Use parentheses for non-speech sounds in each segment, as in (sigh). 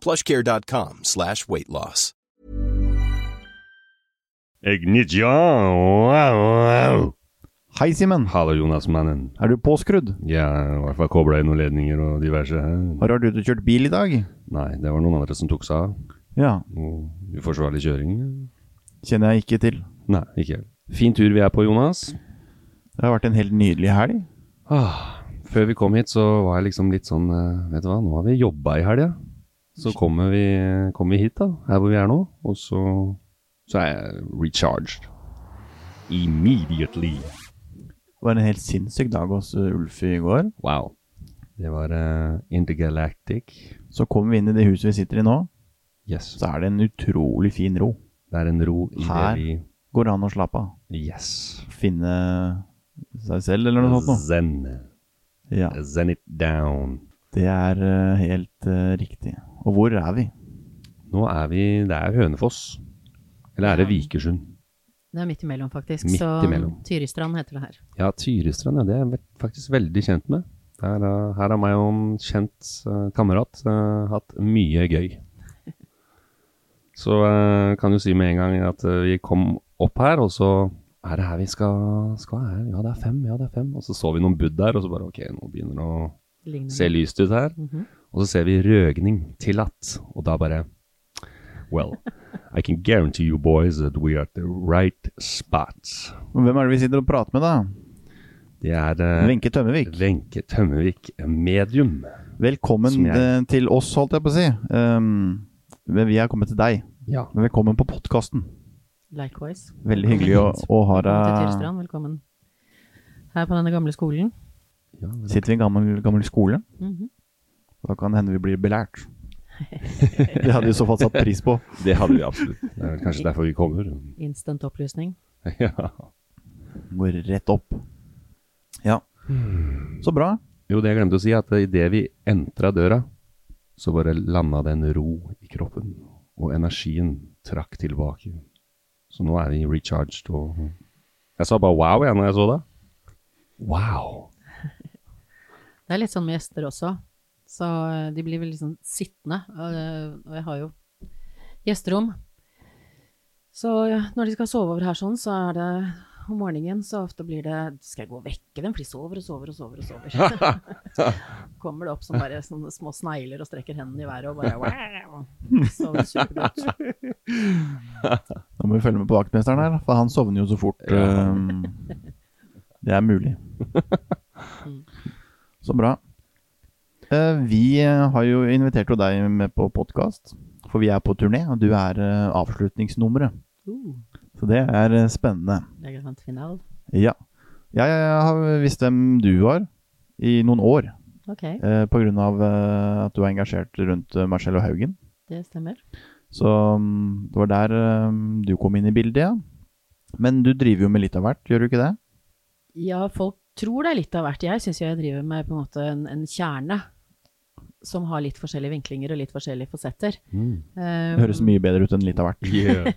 plushcare.com slash weight loss. Ignition! Wow, wow. Hei, Simen. Hallo, Jonas-mannen. Er du påskrudd? Ja, i hvert fall kobla inn noen ledninger og diverse. Har du ute og kjørt bil i dag? Nei, det var noen andre som tok seg av. Ja. Og uforsvarlig kjøring. Kjenner jeg ikke til. Nei, ikke helt. Fin tur vi er på, Jonas. Det har vært en helt nydelig helg. Ah, før vi kom hit, så var jeg liksom litt sånn eh, Vet du hva, nå har vi jobba i helga. Så kommer vi, kommer vi hit, da, her hvor vi er nå, og så, så er jeg recharged. Immediately. Det var en helt sinnssyk dag hos uh, Ulf i går. Wow. Det var uh, Intergalactic. Så kommer vi inn i det huset vi sitter i nå, Yes. så er det en utrolig fin ro. Det er en ro i Her. det vi Går det an å slappe av? Yes. Finne seg selv, eller noe sånt noe? Zen. Ja, Zen it down. Det er uh, helt uh, riktig. Og hvor er vi? Nå er vi Det er Hønefoss. Eller er det Vikersund? Det er midt imellom, faktisk. Midt så imellom. Tyristrand heter det her. Ja, Tyristrand, ja. Det er jeg faktisk veldig kjent med. Der, uh, her har meg og en kjent uh, kamerat uh, hatt mye gøy. (laughs) Så uh, kan jo si med en gang at uh, vi kom opp her, og så er det her vi skal, skal her? Ja, det er fem. Ja, det er fem. Og så så vi noen bud der, og så bare ok, nå begynner det å Lignende. ser lyst ut her. Mhm. Og så ser vi røgning tillatt, og da bare Well, I can guarantee you boys that we are at the right spot. Og Hvem er det vi sitter og prater med, da? Det er eh, Wenche Tømmevik. Wenche Tømmevik, medium. Velkommen jeg- eh, til oss, holdt jeg på å si. Um, vi er kommet til deg. Ja. Velkommen på podkasten. Likewise. Veldig hyggelig å, å ha Velkommen til deg Velkommen her på denne gamle skolen. Ja. Sitter vi i en gammel, gammel skole? Mhm. Da kan det hende vi blir belært. (laughs) det hadde vi i så fall satt pris på. (laughs) Det hadde vi absolutt. Det er kanskje derfor vi kommer. Instant opplysning. (laughs) ja. Går rett opp. Ja. Så bra. Jo, det jeg glemte å si, at idet vi entra døra, så bare landa det en ro i kroppen, og energien trakk tilbake. Så nå er vi recharged og Jeg sa bare wow, jeg, når jeg så det. Wow. Det er litt sånn med gjester også. Så eh, de blir vel liksom sittende. eh, Og jeg har jo gjesterom. Så når de skal sove over her sånn, så er det om morgenen så ofte blir det Skal jeg gå og vekke dem? For de sover og sover og sover. og sover. (laughs) Kommer det opp som bare sånne små snegler og strekker hendene i været og bare wow. Sover supergodt. Da må vi følge med på vaktmesteren her, for han sovner jo så fort. Um, det er mulig. (laughs) Så bra. Eh, vi har jo invitert deg med på podkast, for vi er på turné, og du er eh, avslutningsnummeret. Uh, Så det er eh, spennende. det er grand final. Ja. Jeg, har visst hvem du var i noen år, Ok, eh, på grunn av at du er engasjert rundt Marcello Haugen. det stemmer. Så mm, det var der du kom inn i bildet, ja. Men du driver jo med litt av hvert, gjør du ikke det? Ja, folk tror det er litt av hvert. Jeg syns jeg driver med på en måte en, en kjerne. som har litt forskjellige vinklinger og litt forskjellige fasetter. Mm. Um, Det høres mye bedre ut enn litt av hvert. Yeah.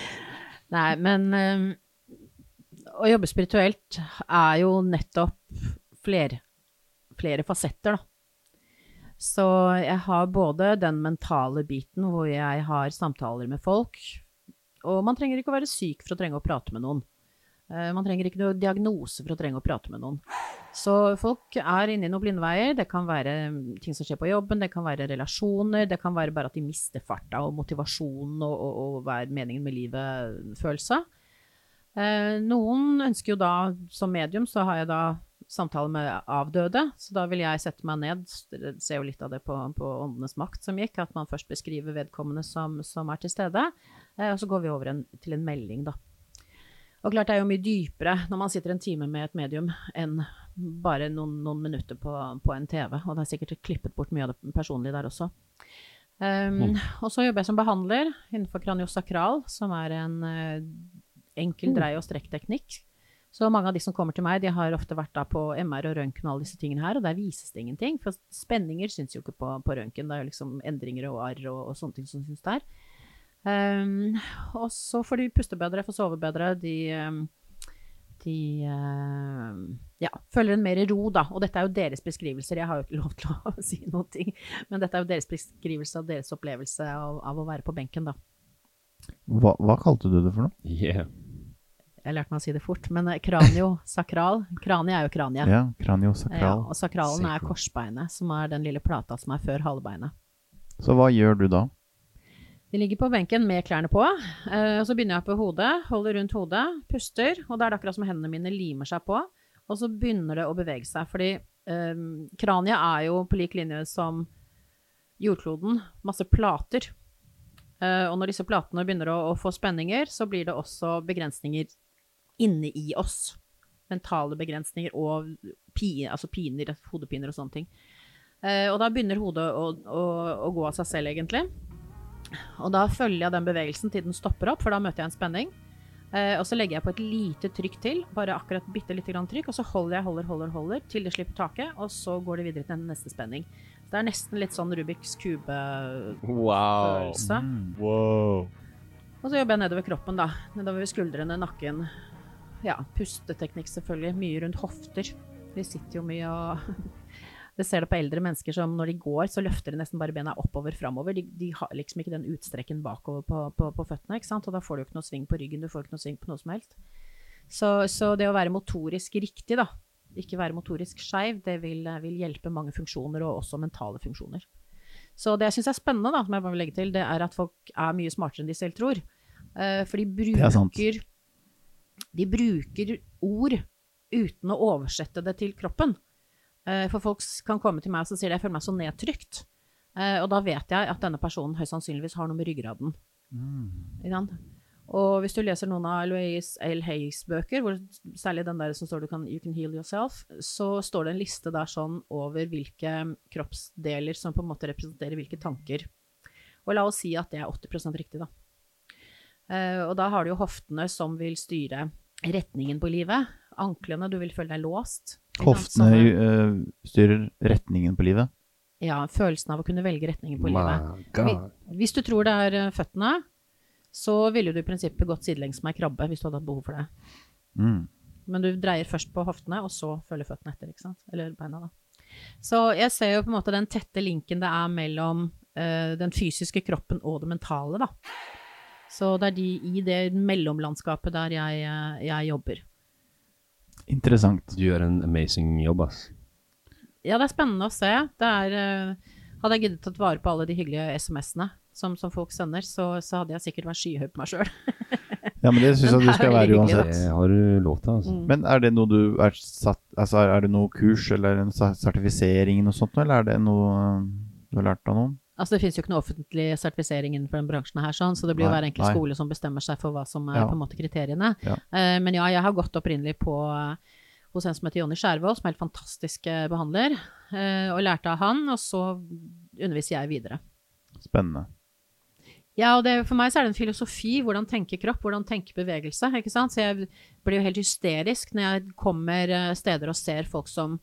(laughs) Nei, men um, å jobbe spirituelt er jo nettopp flere, flere fasetter, da. Så jeg har både den mentale biten hvor jeg har samtaler med folk, og man trenger ikke å være syk for å trenge å prate med noen. Eh, Man trenger ikke noe diagnose for å trenge å prate med noen. Så folk er inne i noen blindveier. Det kan være mm, ting som skjer på jobben, det kan være relasjoner, det kan være bare at de mister farta og motivasjonen og, og, og hva er meningen med livet-følelse. Eh, noen ønsker jo da, som medium, så har jeg da samtale med avdøde, så da vil jeg sette meg ned. Ser jo litt av det på, på Åndenes makt som gikk, at man først beskriver vedkommende som, som er til stede, eh, og så går vi over en, til en melding, da. Og klart det er jo mye dypere når man sitter en time med et medium enn bare noen, noen minutter på, på en TV, og det er sikkert klippet bort mye av det personlige der også. Um, Og så jobber jeg som behandler innenfor kraniosakral, som er en eh, enkel drei- og strekkteknikk. Så mange av de som kommer til meg, de har ofte vært da på MR og røntgen og alle disse tingene her, og der vises det ingenting. For spenninger syns jo ikke på, på røntgen, det er jo liksom endringer og arr og, og sånne ting som syns der. Um, og så får de puste bedre, får sove bedre. De, um, de uh, ja, føler en mer ro, da. Og dette er jo deres beskrivelser, jeg har jo ikke (laughs) lov til å si noen ting. Men dette er jo deres beskrivelse av deres opplevelse av, av å være på benken, da. Hva, hva kalte du det for noe? Yeah. Jeg lærte meg å si det fort, men kraniosakral. kranio, sakral. Kranie er jo kranie. Ja, Ja, og sakralen er korsbeinet, som er den lille plata som er før halebeinet. Så hva gjør du da? De ligger på benken med klærne på, eh, og så begynner jeg på hodet, holder rundt hodet, puster, og da er det akkurat som hendene mine limer seg på, og så begynner det å bevege seg, fordi um, kraniet er jo på lik linje som jordkloden, masse plater. Uh, og når disse platene begynner å, å få spenninger, så blir det også begrensninger inne i oss. Mentale begrensninger og pine, altså piner, hodepiner og sånne ting. Uh, og da begynner hodet å, å, å gå av seg selv, egentlig. Og da følger jeg den bevegelsen til den stopper opp, for da møter jeg en spenning. Eh, og så legger jeg på et lite trykk til, bare akkurat bitte lite grann trykk, og så holder jeg, holder, holder, holder, til det slipper taket, og så går det videre til den neste spenning. Det er nesten litt sånn Rubiks kube-følelse. Wow. Wow. Og så jobber jeg nedover kroppen, da. Nedover skuldrene, nakken. Ja, pusteteknikk selvfølgelig. Mye rundt hofter. Vi sitter jo mye og Det ser det på eldre mennesker som når de går, så løfter de nesten bare bena oppover framover. De, de har liksom ikke den utstrekken bakover på, på, på føttene, ikke sant. Og da får du jo ikke noe sving på ryggen, du får ikke noe sving på noe som helst. Så, så det å være motorisk riktig, da, ikke være motorisk skeiv, det vil, vil hjelpe mange funksjoner, og også mentale funksjoner. Så det jeg syns er spennende, da, som jeg bare vil legge til, det er at folk er mye smartere enn de selv tror. Uh, for de er bruker De bruker ord uten å oversette det til kroppen. Eh, for folk kan komme til meg og si sier de, jeg føler meg så nedtrykt. Eh, og da vet jeg at denne personen høyst sannsynligvis har noe med ryggraden. Mm. Og hvis du leser noen av Louise L. Hayes bøker, særlig den der som står du kan, You can heal yourself, så står det en liste der sånn over hvilke kroppsdeler som på en måte representerer hvilke tanker. Og la oss si at det er 80% riktig, da. Eh, og da har du jo hoftene som vil styre retningen på livet. Anklene, du vil føle deg låst. Hoftene øh, styrer retningen på livet. Ja, følelsen av å kunne velge retningen på livet. God. Hvis du tror det er eh, føttene, så ville du i prinsippet gått sidelengs med ei krabbe hvis du hadde hatt behov for det. Mm. Men du dreier først på hoftene, og så følger føttene etter, ikke sant? Eller beina, da. Så jeg ser jo på en måte den tette linken det er mellom uh, den fysiske kroppen og det mentale, da. Så det er de, i det mellomlandskapet der jeg, jeg jobber. Interessant. Du gjør en amazing jobb, ass. Ja, det er spennende å se. Det er uh, Hadde jeg giddet tatt vare på alle de hyggelige SMS-ene som, som folk sender, så, så hadde jeg sikkert vært skyhøy på meg sjøl. Ja, men det syns jeg du skal være uansett. Det har du lov til, altså. Mm. Men er det noe du er satt Altså, er- det noe kurs eller en sertifisering sertifisering noe sånt, eller er det noe øh, du har lært av noen? Altså, det finnes jo ikke noe offentlig sertifisering innenfor den bransjen her, sånn, så det blir jo hver enkelt skole som bestemmer seg for hva som er Ja. på en måte kriteriene. Ja. Uh, men ja, jeg har gått opprinnelig på eh, hos en som heter Jonny Skjervold, som er helt fantastisk eh, behandler, uh, og lærte av han, og så underviser jeg videre. Spennende. Ja, og det, for meg så er det en filosofi. Hvordan tenke kropp, hvordan tenke bevegelse. ikke sant? Så jeg blir jo helt hysterisk når jeg kommer steder og ser folk som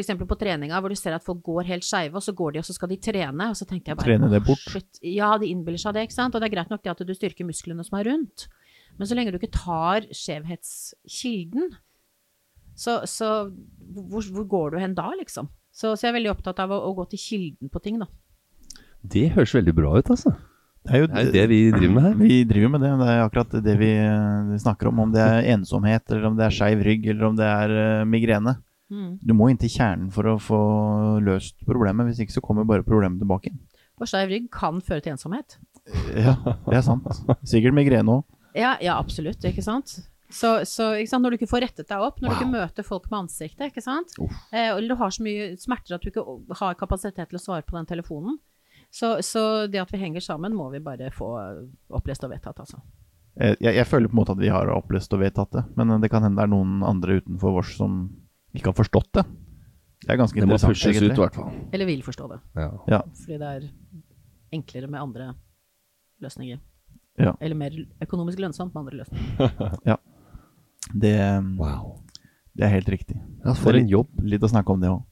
eksempel på treninga, hvor du ser at folk går helt skeive, og så går de, og så skal de trene, og så tenkte jeg bare Trene det bort». Shit. Ja, de innbiller seg det, ikke sant. Og det er greit nok det at du styrker musklene som er rundt, men så lenge du ikke tar skjevhetskilden, så, så hvor, hvor går du hen da, liksom? Så, så jeg er veldig opptatt av å, å gå til kilden på ting, da. Det høres veldig bra ut, altså. Det er jo Det er det vi driver med her. Vi driver med det. Det er akkurat det vi eh, snakker om. Om det er ensomhet, eller om det er skeiv rygg, eller om det er eh, migrene. Mm. Du må inn til kjernen for å få løst problemet. Hvis ikke så kommer bare problemet tilbake. Og skeiv rygg kan føre til ensomhet. Ja, det er sant. Sikkert migrene òg. Ja, ja, absolutt, ikke sant? Så, så ikke sant? når du ikke får rettet deg opp, når du ikke møter folk med ansiktet, ikke sant? Eh, eller du har så mye smerter at du ikke har kapasitet til å svare på den telefonen. Så, så det at vi henger sammen, må vi bare få opplest og vedtatt, altså. Jeg, jeg føler på en måte at vi har opplest og vedtatt det, men det kan hende det er noen andre utenfor vårs som ikke har forstått det. Det er ganske Det må interessant. pushes ut, i hvert fall. Eller vil forstå det. Ja. Ja. Fordi det er enklere med andre løsninger. Ja. Eller mer økonomisk lønnsomt med andre løsninger. (laughs) Det, Wow. det er helt riktig. Ja, for en jobb. Litt å snakke om det òg.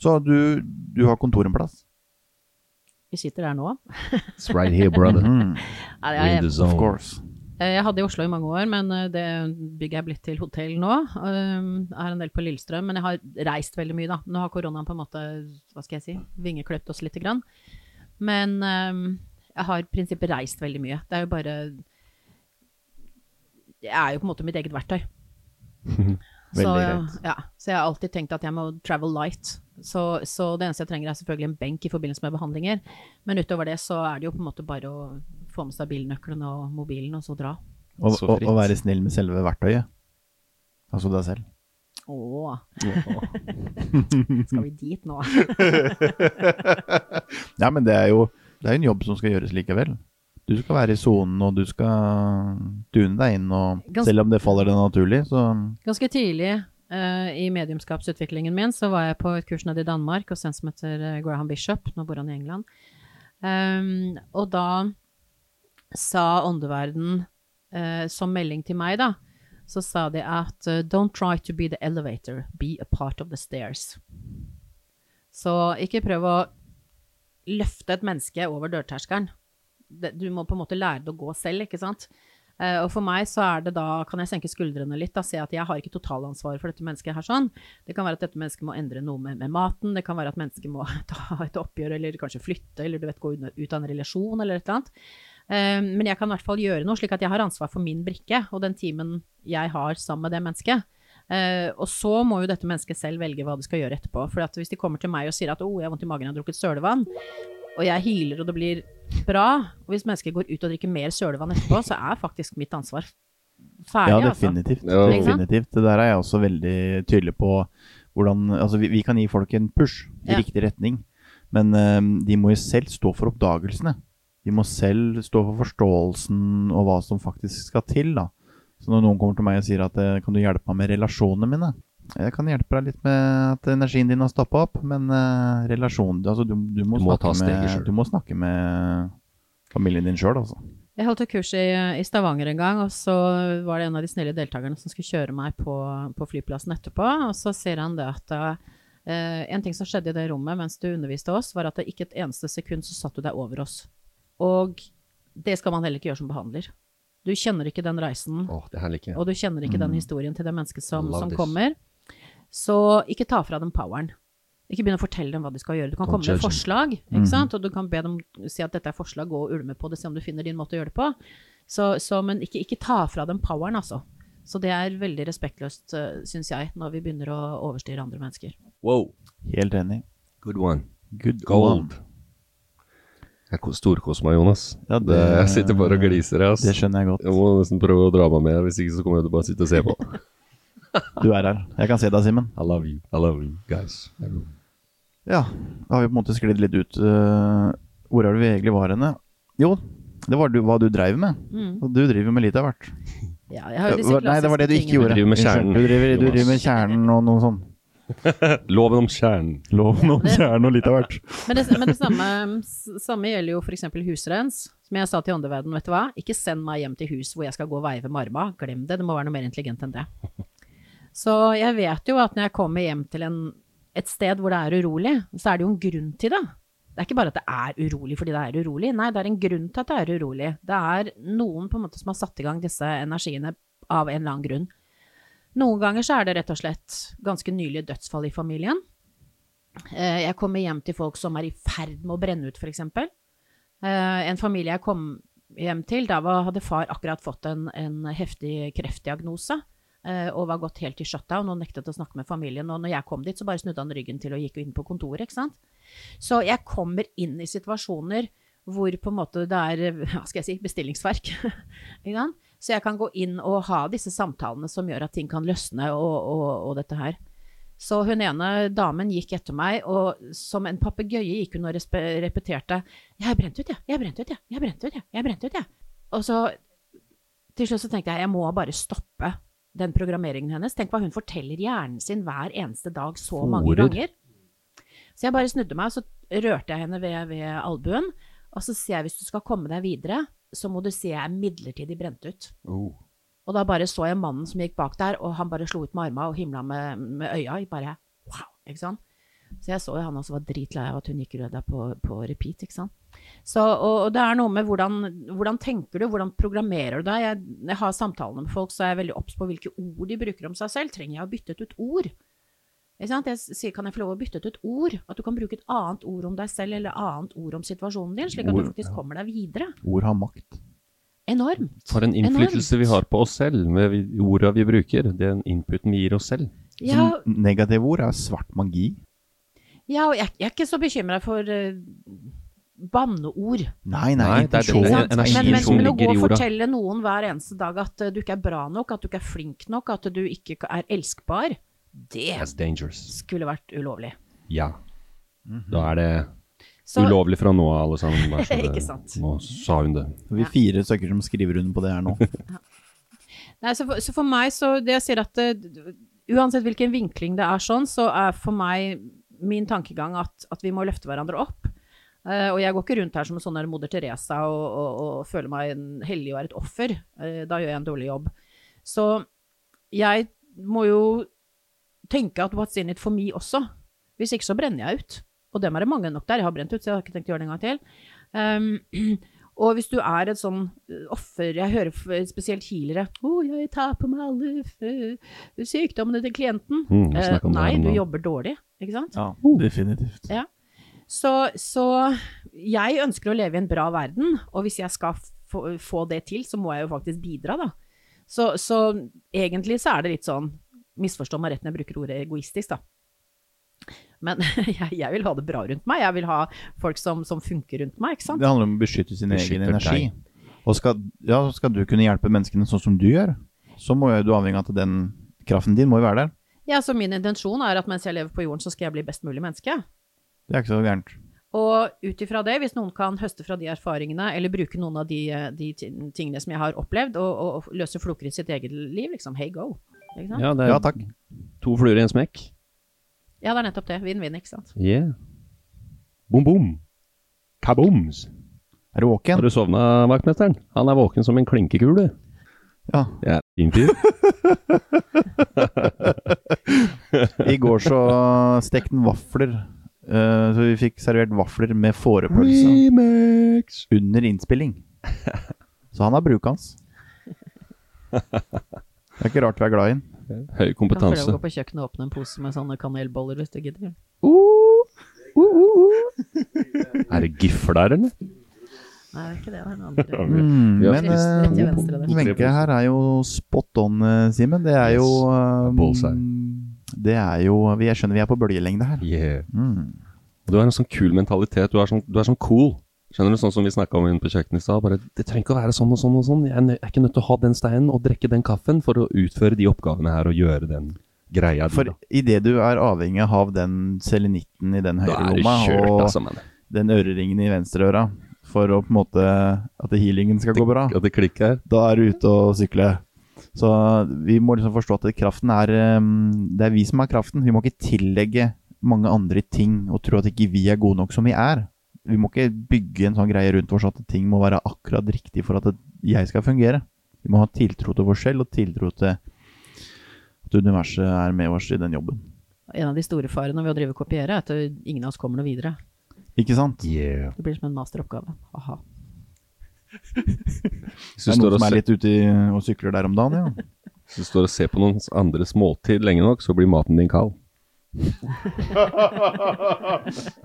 Så du, du har kontor en plass? Vi sitter der nå. It's right here, brother. Mm. Ja, er, in jeg, the of course. Eh, Jeg hadde i Oslo i mange år, men eh, det bygget er blitt til hotell nå. Um, Jeg har en del på Lillestrøm, men jeg har reist veldig mye, da. Nå har koronaen på en måte, hva skal jeg si, vingeklipt oss lite grann. Men um, jeg har i prinsippet reist veldig mye. Det er jo bare Jeg er jo på en måte mitt eget verktøy. (laughs) Så, Veldig greit. ja, så jeg har alltid tenkt at jeg må travel light. Så, så det eneste jeg trenger er selvfølgelig en benk i forbindelse med behandlinger. Men utover det så er det jo på en måte bare å få med seg bilnøklene og mobilen, og så dra. Og, Så og, og være snill med selve verktøyet. Altså deg selv. Åh, (laughs) skal vi dit nå? (laughs) (laughs) Ja, men det er jo det er en jobb som skal gjøres likevel. Du skal være i sonen, og du skal tune deg inn, og Gans- selv om det faller deg naturlig, så Ganske tidlig uh, i mediumskapsutviklingen min så var jeg på et kurs nede i Danmark hos en som heter eh, Graham Bishop. Nå bor han i England. Um, og da sa åndeverden uh, som melding til meg, da, så sa de at Don't try to be the elevator, be a part of the stairs. Så ikke prøv å løfte et menneske over dørterskelen. Du må på en måte lære det å gå selv, ikke sant? Eh, og for meg så er det da, kan jeg senke skuldrene litt, og se at jeg har ikke totalansvaret for dette mennesket her sånn. Det kan være at dette mennesket må endre noe med, med maten, det kan være at mennesket må (laughs) ta et oppgjør, eller kanskje flytte, eller du vet, gå ut av en relasjon, eller et eller annet. Eh, men jeg kan i hvert fall gjøre noe, slik at jeg har ansvar for min brikke, og den timen jeg har sammen med det mennesket. Eh, og så må jo dette mennesket selv velge hva det skal gjøre etterpå. For hvis de kommer til meg og sier at 'å, jeg har vondt i magen, jeg har drukket sølevann', og jeg hyler og det blir bra, og hvis mennesker går ut og drikker mer sølevann etterpå, så er faktisk mitt ansvar ferdig, Ja, altså. Ja. Definitivt. Det der er jeg også veldig tydelig på. Hvordan, altså vi, vi kan gi folk en push i Ja. riktig retning, men um, de må jo selv stå for oppdagelsene. De må selv stå for forståelsen og hva som faktisk skal til. da. Så når noen kommer til meg og sier at eh, kan du hjelpe meg med relasjonene mine? Jeg kan hjelpe deg litt med at energien din har stoppa opp, men uh, relasjonen altså du, du, må Du må med, du må snakke med familien din sjøl, altså. Jeg holdt et kurs i, i Stavanger en gang, og så var det en av de snille deltakerne som skulle kjøre meg på, på flyplassen etterpå, og så sier han det at uh, en ting som skjedde i det rommet mens du underviste oss, var at det ikke et eneste sekund så satt du deg over oss. Og det skal man heller ikke gjøre som behandler. Du kjenner ikke den reisen, oh, og du kjenner ikke den Mm. historien til det mennesket som, som this. kommer. Så ikke ta fra dem poweren. Ikke begynn å fortelle dem hva de skal gjøre. Du kan Don't komme med forslag, ikke sant? og du kan be dem si at dette er forslag, gå og ulme på det, se om du finner din måte å gjøre det på. Så, så, men ikke, ikke ta fra dem poweren, altså. Så det er veldig respektløst, uh, syns jeg, når vi begynner å overstyre andre mennesker. Wow. Helt enig. Good one. Good Gold. Jeg ko- storkoser meg, Jonas. Ja, det, jeg sitter bare og gliser. Jeg, ass. Det skjønner jeg godt. jeg må nesten prøve å dra meg med, hvis ikke så kommer jeg til å bare sitte og se på. (laughs) Du er her. Jeg kan se deg, Simen. I love you. I love you, guys. Ja, da har vi på en måte sklidd litt ut. eh, hvor er det vi egentlig var henne? Jo, det var du, hva du dreiv med. Mm. Og du driver med litt av hvert. (laughs) Ja, jeg har jo Eh, disse Nei, det var det du ikke gjorde. Du driver med kjernen, Du driver, du driver med kjernen og noe sånt. (laughs) Loven om kjernen. Loven om kjernen og litt av hvert. (laughs) Men det, men det samme, samme gjelder jo f.eks. husrens. Som jeg sa til åndeverden, vet du hva, ikke send meg hjem til hus hvor jeg skal gå og veive med arma. Glem det, det må være noe mer intelligent enn det. Så jeg vet jo at når jeg kommer hjem til en, et sted hvor det er urolig, så er det jo en grunn til det. Det er ikke bare at det er urolig fordi det er urolig, nei, det er en grunn til at det er urolig. Det er noen på en måte som har satt i gang disse energiene av en eller annen grunn. Noen ganger så er det rett og slett ganske nylige dødsfall i familien. Eh, Jeg kommer hjem til folk som er i ferd med å brenne ut, f.eks. En familie jeg kom hjem til, da hadde far akkurat fått en, en heftig kreftdiagnose eh, og var gått helt i shutdown og nektet å snakke med familien. Og når jeg kom dit, så bare snudde han ryggen til og gikk inn på kontoret. ikke sant? Så jeg kommer inn i situasjoner hvor på en måte det er hva skal jeg si, bestillingsverk. (laughs) Så jeg kan gå inn og ha disse samtalene som gjør at ting kan løsne og, og, og dette her. Så hun ene damen gikk etter meg, og som en papegøye gikk hun og repeterte 'Jeg er brent ut, jeg. Jeg er brent ut, jeg. Jeg er brent ut, jeg. Jeg er brent ut, jeg.' Og så til slutt så tenkte jeg jeg må bare stoppe den programmeringen hennes. Tenk hva hun forteller hjernen sin hver eneste dag så mange Horer. ganger. Så jeg bare snudde meg, og så rørte jeg henne ved, ved albuen. Og så sier jeg hvis du skal komme deg videre, så må du si jeg er midlertidig brent ut. Oh. Og da bare så jeg mannen som gikk bak der, og han bare slo ut med armene og himla med, med øya. Bare wow, ikke sant. Så jeg så jo han også var dritlei av at hun gikk rød der på, på repeat, ikke sant. Så, og, og det er noe med hvordan, hvordan tenker du, hvordan programmerer du deg? Jeg, jeg har samtalene med folk, så er jeg veldig obs på hvilke ord de bruker om seg selv. Trenger jeg å bytte ut et ord? Ikke sant? Jeg sier, kan jeg få lov å bytte ut et ord? At du kan bruke et annet ord om deg selv, eller annet ord om situasjonen din, slik at Ord, du faktisk kommer deg videre. Ord har makt. Enormt. For en innflytelse Enormt. vi har på oss selv med vi- orda vi bruker. Den inputen vi gir oss selv. Ja, Som Negative ord er svart magi. Ja, og jeg, jeg er ikke så bekymra for uh, banneord. Nei, nei, Nei, det er intensjon. det- energi som energien Men, men, som men å ligger gå i og orda. fortelle noen hver eneste dag at uh, du ikke er bra nok, at du ikke er flink nok, at du ikke er elskbar, det That's dangerous. skulle vært ulovlig. Ja. Da er det Så, ulovlig fra nå av, alle sammen. (laughs) Bare så det- Ikke sant. Nå sa hun det. Vi er fire stykker som skriver under på det her nå. (laughs) nei, så, for, så for meg, så det jeg sier at eh, uansett hvilken vinkling det er sånn, så er for meg min tankegang at, at vi må løfte hverandre opp. Uh, og jeg går ikke rundt her som en sånn der moder Teresa og, og, og føler meg en hellig og er et offer. Uh, da gjør jeg en dårlig jobb. Så jeg må jo tenke at what's in it for me også. Hvis ikke så brenner jeg ut. Og dem er det mange nok der. Jeg har brent ut, så jeg har ikke tenkt å gjøre det en gang til. Um, (clears throat) og hvis du er et sånn eh, offer Jeg hører spesielt healere 'Å, jeg tar på meg alle sykdommene til klienten'. Mm, Eh, nei, du jobber dårlig, ikke sant? Ja, definitivt. Ja. Så, så jeg ønsker å leve i en bra verden, og hvis jeg skal få, få det til, så må jeg jo faktisk bidra, da. Så, så egentlig så er det litt sånn, misforstå meg rett når jeg bruker ordet egoistisk, da. Men (laughs) jeg, jeg vil ha det bra rundt meg, jeg vil ha folk som, som funker rundt meg, ikke sant? Det handler om å beskytte sin egen energi. energi. Og skal, ja, skal du kunne hjelpe menneskene sånn som du gjør, så må jo du avhengig av at den kraften din må jo være der. Ja, så min intensjon er at mens jeg lever på jorden, så skal jeg bli best mulig menneske. Det er ikke så gærent. Og ut ifra det, hvis noen kan høste fra de erfaringene, eller bruke noen av de, de tingene som jeg har opplevd, og, og, løse floker i sitt eget liv, liksom, hey go. Ikke sant? Ja, det er Ja, takk. to fluer i en smekk. Ja, det er nettopp det. Vinn-vinn, ikke sant. Yeah. Bom, bom. Kabooms. Er du Har du sovna, vaktmesteren? Han er våken som en klinkekule. Ja. ja er. (laughs) I går så stekte han vafler. Uh, så vi fikk servert vafler med fårepølse Remix. under innspilling. Så han har hans. Det er ikke rart vi er glad i den. Høy Kan prøve å kompetanse. gå på kjøkkenet og åpne en pose med sånne kanelboller hvis du gidder. Er det gifler der, eller? Nei, det er ikke det. Det er noe andre. (laughs) Mm, men venstre. Wenche her er jo spot on, eh, Simen. Det er jo Bullseye. Det er jo Jeg skjønner vi er på bølgelengde her. Yeah. Mm. Du har en sånn kul mentalitet. Du er sånn, du er sånn cool. Skjønner du, Sånn som vi snakka om inne på kjøkkenet i stad. Det trenger ikke å være sånn og sånn og sånn. Jeg er jeg er ikke nødt til å ha den steinen og drikke den kaffen for å utføre de oppgavene her og gjøre den greia. di, For idet du er avhengig av den selenitten i den høyre lomma kjørt, og altså, den øreringen i venstreøra for å på en måte at healingen skal gå bra, At det klikker her. da er du ute og sykle. Så vi må liksom forstå at kraften er um, Det er vi som har kraften. Vi må ikke tillegge mange andre ting og tro at ikke vi er gode nok som vi er. Vi må ikke bygge en sånn greie rundt oss at ting må være akkurat riktig for at jeg skal fungere. Vi må ha tiltro til oss selv og tiltro til at At universet er med oss i den jobben. En av de store farene ved å drive og kopiere, er at ingen av oss kommer noe videre. Ikke sant? Yeah. Det blir som en masteroppgave. Aha. Hvis Det er noen som er litt ute og sykler der om dagen, ja. hvis du står og ser på noen andres måltid lenge nok, så blir maten din kald. (laughs)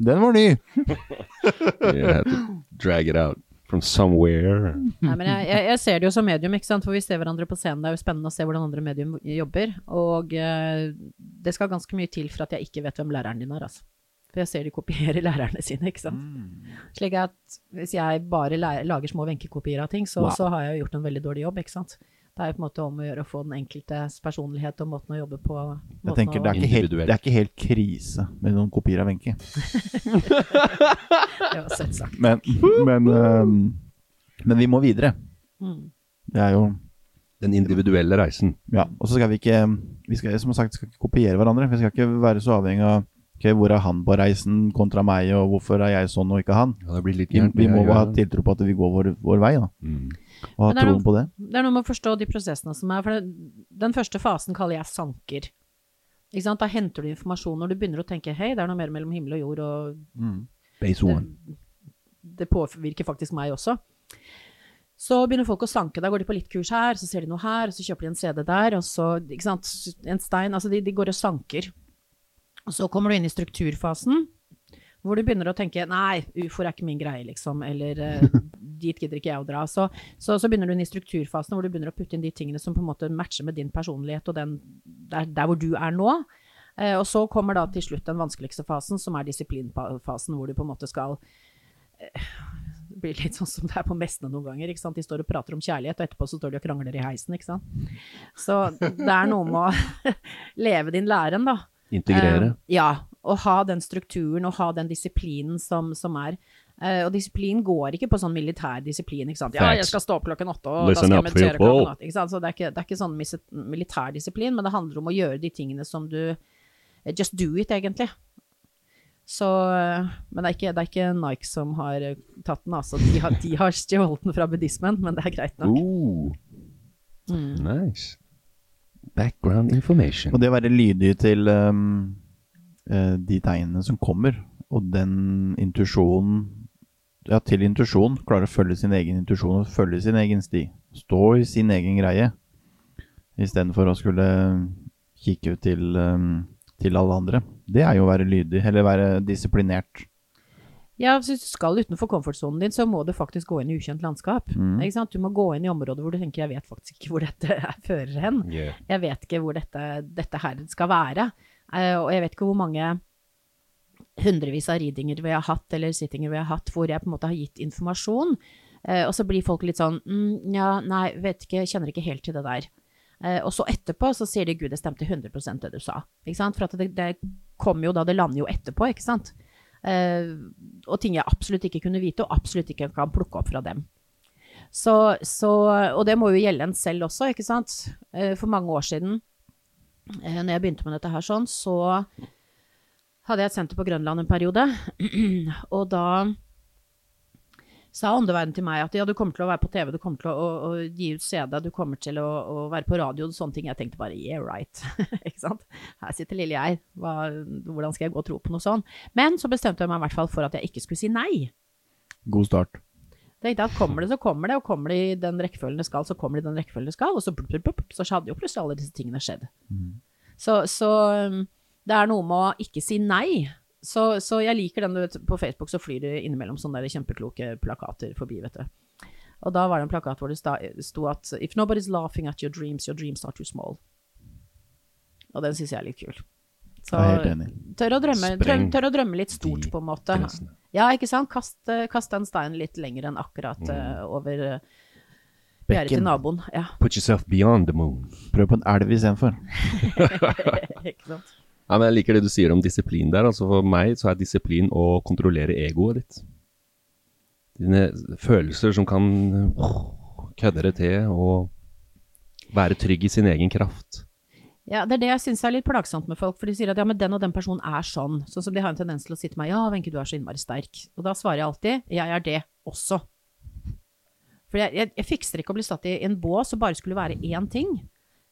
Den var ny! (laughs) You have to drag it out from somewhere. Nei, men jeg, jeg, jeg ser det jo som medium, ikke sant? for vi ser hverandre på scenen. Det er jo spennende å se hvordan andre medium jobber. Og uh, det skal ganske mye til for at jeg ikke vet hvem læreren din er, altså. For jeg ser de kopierer (laughs) lærerne sine, ikke sant. Slik at hvis jeg bare lager små venkekopier av ting, så, Wow. så har jeg gjort en veldig dårlig jobb, ikke sant. Det er jo på en måte om å gjøre å få den enkeltes personlighet og måten å jobbe på. Jeg tenker, det er, ikke helt, det er ikke helt krise med noen kopier av Wenche. (laughs) (laughs) Det var søtt sagt. Men, men, øhm, men vi må videre. Mm. Det er jo Den individuelle reisen. Ja, og så skal vi ikke Vi skal som sagt skal ikke kopiere hverandre. Vi skal ikke være så avhengig av ok, hvor er han på reisen kontra meg, og hvorfor er jeg sånn og ikke han. Ja, det blir litt Vi, vi må ha tiltro på at vi går vår, vår vei, da. Mm. Og ha troen noe- på det. Det er noe med å forstå de prosessene som er. For det, den første fasen kaller jeg sanker. Ikke sant? Da henter du informasjon når du begynner å tenke hei, det er noe mer mellom himmel og jord, og Base det, one. det påvirker faktisk meg også. Så begynner folk å sanke. Da går de på litt kurs her, så ser de noe her, og så kjøper de en CD der, og så ikke sant, en stein. Altså de, de går og sanker. Og så kommer du inn i strukturfasen, hvor du begynner å tenke nei, ufoer er ikke min greie, liksom, eller eh, (laughs) dit gidder ikke jeg å dra. Så, så, så begynner du inn i strukturfasen, hvor du begynner å putte inn de tingene som på en måte matcher med din personlighet og den, der, der hvor du er nå. Eh, og så kommer da til slutt den vanskeligste fasen, som er disiplinfasen, hvor du på en måte skal eh, det blir litt sånn som det er på messene noen ganger. ikke sant? De står og prater om kjærlighet, og etterpå så står de og krangler i heisen. ikke sant? Så det er noe med å (laughs) leve din læren, da. Integrere. Uh, ja, og ha den strukturen og ha den disiplinen som, som er. Uh, og disiplin går ikke på sånn militær disiplin. ikke sant? Ja, jeg skal stå opp klokken åtte, og Listen da skal jeg meditere klokken åtte. ikke sant? Så det er ikke, det er ikke sånn militær disiplin, men det handler om å gjøre de tingene som du eh, Just do it, egentlig. Så, men det er, ikke, det er ikke Nike som har tatt den, altså. De har, de har stjålet den fra buddhismen, men det er greit nok. Uh, Mm. nice. Background information. Og det å være lydig til øhm, eh, de tegnene som kommer, og den intuisjonen Ja, til intuisjon. Klare å følge sin egen intuisjon og følge sin egen sti. Stå i sin egen greie. Istedenfor å skulle kikke ut til, um, til alle andre. Det er jo å være lydig, eller være disiplinert. Ja, hvis du skal utenfor komfortsonen din, så må du faktisk gå inn i ukjent landskap. Mm. Du må gå inn i områder hvor du tenker 'jeg vet faktisk ikke hvor dette fører hen'. Yeah. Jeg vet ikke hvor dette, dette her skal være. Uh, og jeg vet ikke hvor mange hundrevis av readinger vi har hatt, eller sittinger vi har hatt, hvor jeg på en måte har gitt informasjon. Uh, og så blir folk litt sånn mm, 'ja, nei, vet ikke, kjenner ikke helt til det der'. Uh, og så etterpå så sier de 'gud, det stemte 100 det du sa'. Ikke sant? For at det, det kommer jo da, det lander jo etterpå, ikke sant. Eh, og ting jeg absolutt ikke kunne vite, og absolutt ikke kan plukke opp fra dem. Så, så, og det må jo gjelde en selv også, ikke sant. Eh, for mange år siden, eh, når jeg begynte med dette her sånn, så hadde jeg et senter på Grønland en periode. (clears throat) og da sa åndeverden til meg at ja, du kommer til å være på TV, du kommer til å, å, å gi ut CD, du kommer til å, å være på radio og sånne ting. Jeg tenkte bare yeah, right. (laughs) ikke sant? Her sitter lille jeg. Hva, hvordan skal jeg gå og tro på noe sånt? Men så bestemte jeg meg i hvert fall for at jeg ikke skulle si nei. God start. Tenkte at kommer det, så kommer det, og kommer det i den rekkefølgen det skal, så kommer det i den rekkefølgen det skal, og så, blup, blup, blup, så hadde jo plutselig alle disse tingene skjedd. Så, så um, det er noe med å ikke si nei. Så, så jeg liker den du vet, på Facebook, så flyr det innimellom sånne der kjempekloke plakater forbi, vet du. Og da var det en plakat hvor det sto at If nobody's laughing at your dreams, your dreams are too small. Og den syns jeg er litt kul. Så tør å, drømme, tør, tør å drømme litt stort, på en måte. grensene. Ja, ikke sant? Kast, eh, kast den steinen litt lenger enn akkurat eh, over uh, gjerdet til naboen. Ja, Put yourself beyond the moon. Prøv på en elv istedenfor. (laughs) (laughs) ikke sant. Ja, men Jeg liker det du sier om disiplin der. altså For meg så er disiplin å kontrollere egoet ditt. Dine følelser som kan kødde det til, og være trygg i sin egen kraft. Ja, det er det jeg syns er litt plagsomt med folk, for de sier at ja, men den og den personen er sånn. Sånn som de har en tendens til å si til meg ja, Wenche, du er så innmari sterk. Og da svarer jeg alltid jeg er det også. For jeg, jeg, jeg fikser ikke å bli satt i en bås og bare skulle være én ting.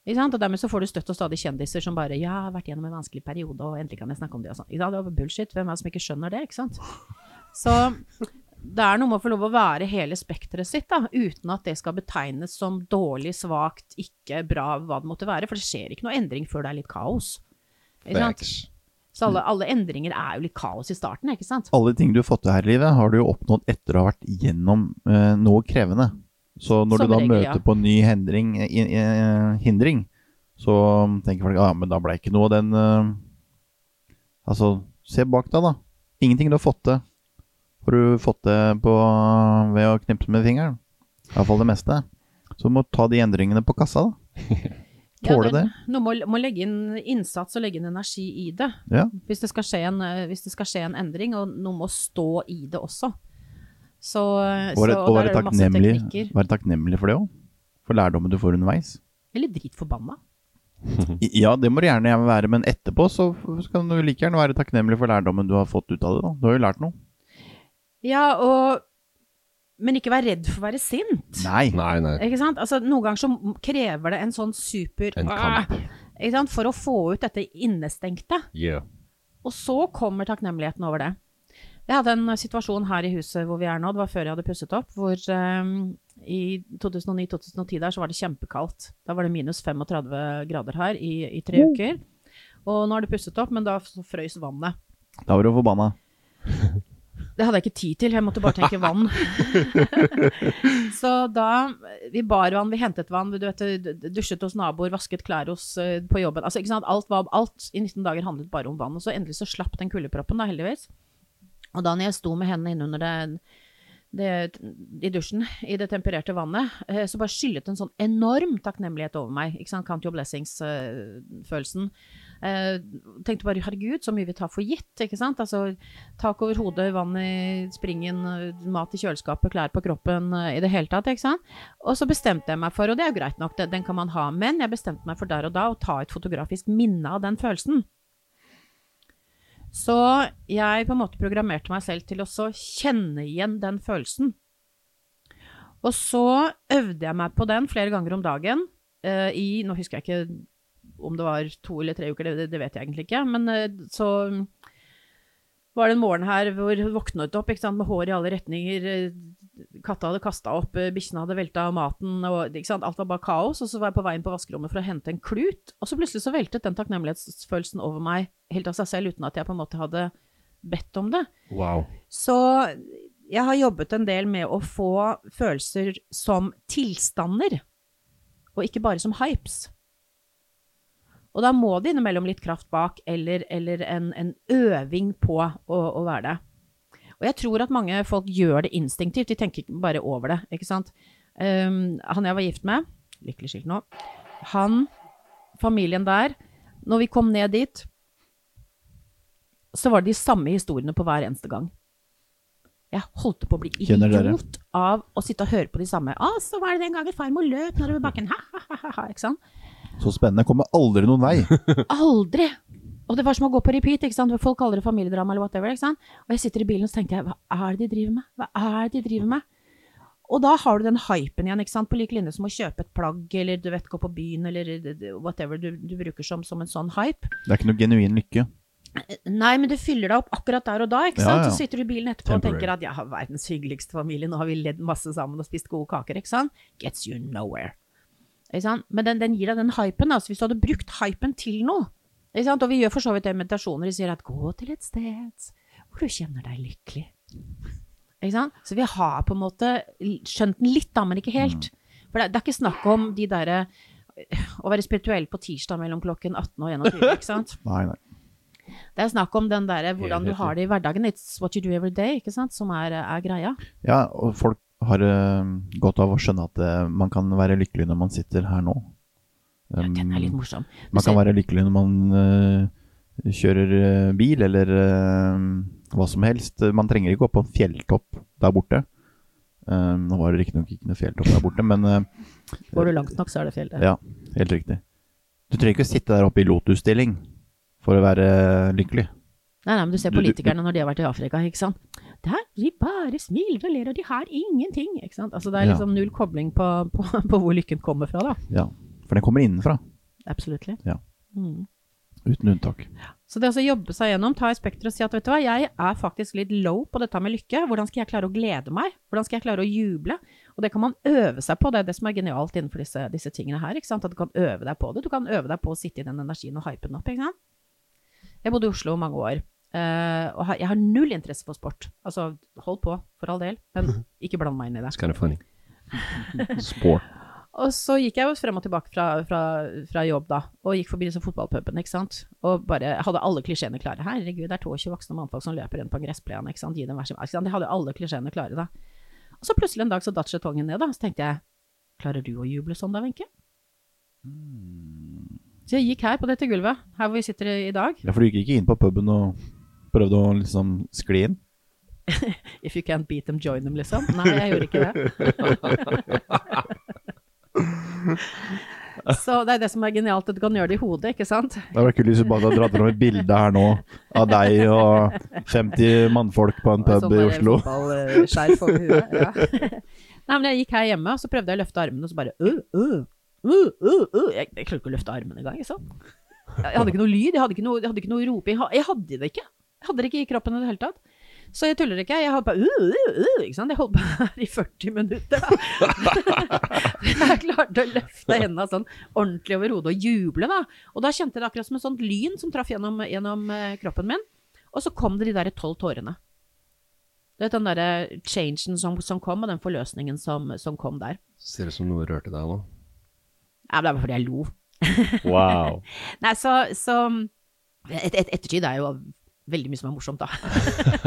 Ikke sant? Og dermed så får du støtt og stadig kjendiser som bare 'ja, jeg har vært gjennom en vanskelig periode, og endelig kan jeg snakke om det', og sånn. Det var bullshit. Hvem er det som ikke skjønner det, ikke sant? Så det er noe med å få lov å være hele spekteret sitt, da, uten at det skal betegnes som dårlig, svakt, ikke bra, hva det måtte være. For det skjer ikke noe endring før det er litt kaos. Ikke sant? Så alle, alle endringer er jo litt kaos i starten, ikke sant? Alle ting du har fått til her i livet, har du jo oppnådd etter å ha vært gjennom eh, noe krevende. Så når Som du da regel, møter ja. på en ny hindring, i, i, hindring, så tenker folk ja, men da ble ikke noe av den eh, Altså, se bak deg, da. Ingenting du har fått til, har du fått til på, ved å knipse med fingeren. Iallfall det meste. Så du må ta de endringene på kassa, da. (laughs) Tåle det. Noe må, må legge inn innsats og legge inn energi i det. Ja. Hvis det, skal skje en, eh, hvis det skal skje en endring, og noe må stå i det også. Så, Og være, så og være, det masse takknemlig, takknemlig for det òg. For lærdommen du får underveis. Eller dritforbanna. (laughs) Ja, det må du gjerne være, men etterpå så så kan du like gjerne være takknemlig for lærdommen du har fått ut av det. da. Du har jo lært noe. Ja, og Men ikke vær redd for å være sint. Nei. Nei, nei. Ikke sant? Altså, noen ganger så krever det en sånn super En kamp. Ikke sant? For å få ut dette innestengte. Yeah. Og så kommer takknemligheten over det. Jeg hadde en situasjon her i huset hvor vi er nå, det var før jeg hadde pusset opp, hvor um, i 2009-2010 der så var det kjempekaldt. Da var det minus 35 grader her i, i tre uker. Og nå har det pusset opp, men da frøys vannet. Da var du forbanna. (laughs) Det hadde jeg ikke tid til, jeg måtte bare tenke (laughs) vann. (laughs) så da Vi bar vann, vi hentet vann, du vet, dusjet hos naboer, vasket klær hos, eh, på jobben. Altså, ikke sant? Alt, var, alt i 19 dager handlet bare om vann. Og så endelig så slapp den kuldeproppen, da, heldigvis. Og da når jeg sto med hendene innunder det, det, i dusjen, i det tempererte vannet, eh, så bare skyllet en sånn enorm takknemlighet over meg. Ikke sant? Count your blessings-følelsen. Eh, tenkte bare herregud, så mye vi tar for gitt. ikke sant? Altså tak over hodet, vann i springen, eh, mat i kjøleskapet, klær på kroppen, eh, i det hele tatt. ikke sant? Og så bestemte jeg meg for, og det er jo greit nok, den kan man ha, men jeg bestemte meg for der og da å ta et fotografisk minne av den følelsen. Så jeg på en måte programmerte meg selv til å kjenne igjen den følelsen. Og så øvde jeg meg på den flere ganger om dagen uh, i Nå husker jeg ikke om det var to eller tre uker, det, det vet jeg egentlig ikke. Men uh, så var det en morgen her hvor hun våknet opp sant, med hår i alle retninger. eh, Katta hadde kasta opp, eh, bikkjene hadde velta maten, og alt var bare kaos. Og så var jeg på veien på vaskerommet for å hente en klut, og så plutselig så veltet den takknemlighetsfølelsen over meg helt av seg selv, uten at jeg på en måte hadde bedt om det. Wow. Så jeg har jobbet en del med å få følelser som tilstander, og ikke bare som hypes. Og da må det innimellom litt kraft bak, eller, eller en, en øving på å, å være det. Og jeg tror at mange folk gjør det instinktivt, de tenker ikke bare over det, ikke sant. Um, han jeg var gift med, lykkelig skilt nå, han, familien der, når vi kom ned dit, så var det de samme historiene på hver eneste gang. Jeg holdt på å bli idiot av å sitte og høre på de samme. Å, så var det den gangen farmor løp nedover bakken, ha, ha, ha, ha, ha, ikke sant? Så spennende. Kommer aldri noen vei. (laughs) Aldri! Og det var som å gå på repeat, ikke sant? Folk kaller det familiedrama eller whatever, ikke sant? Og jeg sitter i bilen og så tenker jeg, hva er det de driver med? Hva er det de driver med? Og da har du den hypen igjen, ikke sant? På lik linje som å kjøpe et plagg, eller du vet, gå på byen, eller whatever du, du bruker som, som en sånn hype. Det er ikke noe genuin lykke. Nei, men du fyller deg opp akkurat der og da, ikke Ja, sant? ja. Så sitter du i bilen etterpå Temporary. og tenker at jeg har verdens hyggeligste familie, nå har vi ledd masse sammen og spist gode kaker, ikke sant? Gets you nowhere. Men den, den gir deg den hypen, altså hvis du hadde brukt hypen til noe? Og vi gjør for så vidt det i meditasjoner, vi sier at gå til et sted hvor du kjenner deg lykkelig. Så vi har på en måte skjønt den litt da, men ikke helt. For det, det er ikke snakk om de derre å være spirituell på tirsdag mellom klokken 18 og 21, ikke sant? (laughs) Nei, nei. Det er snakk om den der, hvordan du har det i hverdagen. It's what you do every day, ikke sant? som er, er greia. Ja, og folk har eh, godt av å skjønne at eh, man kan være lykkelig når man sitter her nå. Ja, den er litt Um, morsom. Du Man kan være lykkelig når man eh, kjører bil, eller hva som helst. Man trenger ikke gå på en fjelltopp der borte. Eh, nå var det riktignok ikke noe fjelltopp der borte, men Går du langt nok, så er det fjell. der. ja, helt riktig. Du trenger ikke å sitte der oppe i lotusstilling for å være lykkelig. Nei, nei, men du ser Du- du- politikerne når de har vært i Afrika, ikke sant. Der, de bare smiler og ler, og de har ingenting, ikke sant. Altså det er liksom null kobling på, på, på hvor lykken kommer fra, da. Ja, for den kommer innenfra. Absolutt. Ja. Mm. Uten unntak. Så det å jobbe seg gjennom, ta i spekteret og si at vet du hva, jeg er faktisk litt low på dette med lykke. Hvordan skal jeg klare å glede meg? Hvordan skal jeg klare å juble? Og det kan man øve seg på. Det er det som er genialt innenfor disse, disse tingene her. ikke sant? At du kan øve deg på det. Du kan øve deg på å sitte i den energien og hype den opp. ikke sant? Jeg bodde i Oslo mange år. Eh, og jeg har null interesse for sport. Altså, hold på, for all del, men (laughs) ikke bland meg inn i det. It's kind of funny. (laughs) Sport. Og så gikk jeg jo frem og tilbake fra, fra, fra jobb da, og gikk forbi disse fotballpubene, ikke sant. Og bare hadde alle klisjeene klare. Herregud, det er 22 voksne mannfolk som løper rundt på en gressplen, ikke sant. Gi dem hver sin? Jeg hadde alle klisjeene klare da. Og så plutselig en dag så datt skjetongen ned, da. Så tenkte jeg, klarer du å juble sånn da, Wenche? Så jeg gikk her på dette gulvet, her hvor vi sitter i dag. Ja, for du gikk ikke inn på puben og prøvde å liksom skli inn? (laughs) If you can't beat them, join them, liksom. Nei, jeg gjorde ikke det. (laughs) Så det er det som er genialt, at du kan gjøre det i hodet, ikke sant? Det hadde vært kult hvis du bare hadde dratt fram et bilde her nå av deg og 50 mannfolk på en pub Sånn i Oslo. fotballskjerf over huet. Ja. (laughs) Nei, men jeg gikk her hjemme, og så prøvde jeg å løfte armene, og så bare uh, uh, uh, uh, uh. Jeg, jeg klarte ikke å løfte armene engang, ikke sant? Jeg hadde ikke noe lyd, jeg hadde ikke noe, jeg hadde ikke noe rope. Jeg hadde det ikke. Jeg hadde det ikke i kroppen i det hele tatt. Så jeg tuller ikke. Jeg holdt på uh, uh, uh, ikke sant? Jeg holdt på her i 40 minutter. (laughs) Jeg klarte å løfte hendene sånn ordentlig over hodet og juble, da. Og da kjente jeg det akkurat som et sånt lyn som traff gjennom, gjennom eh, kroppen min. Og så kom det de der tolv tårene. Du vet den derre changen som, som kom, og den forløsningen som, som kom der. Ser ut som noe rørte deg nå. Ja, men det var fordi jeg lo. Wow. (laughs) Nei, så, så et, et, Ettertid er jo veldig mye som er morsomt, da.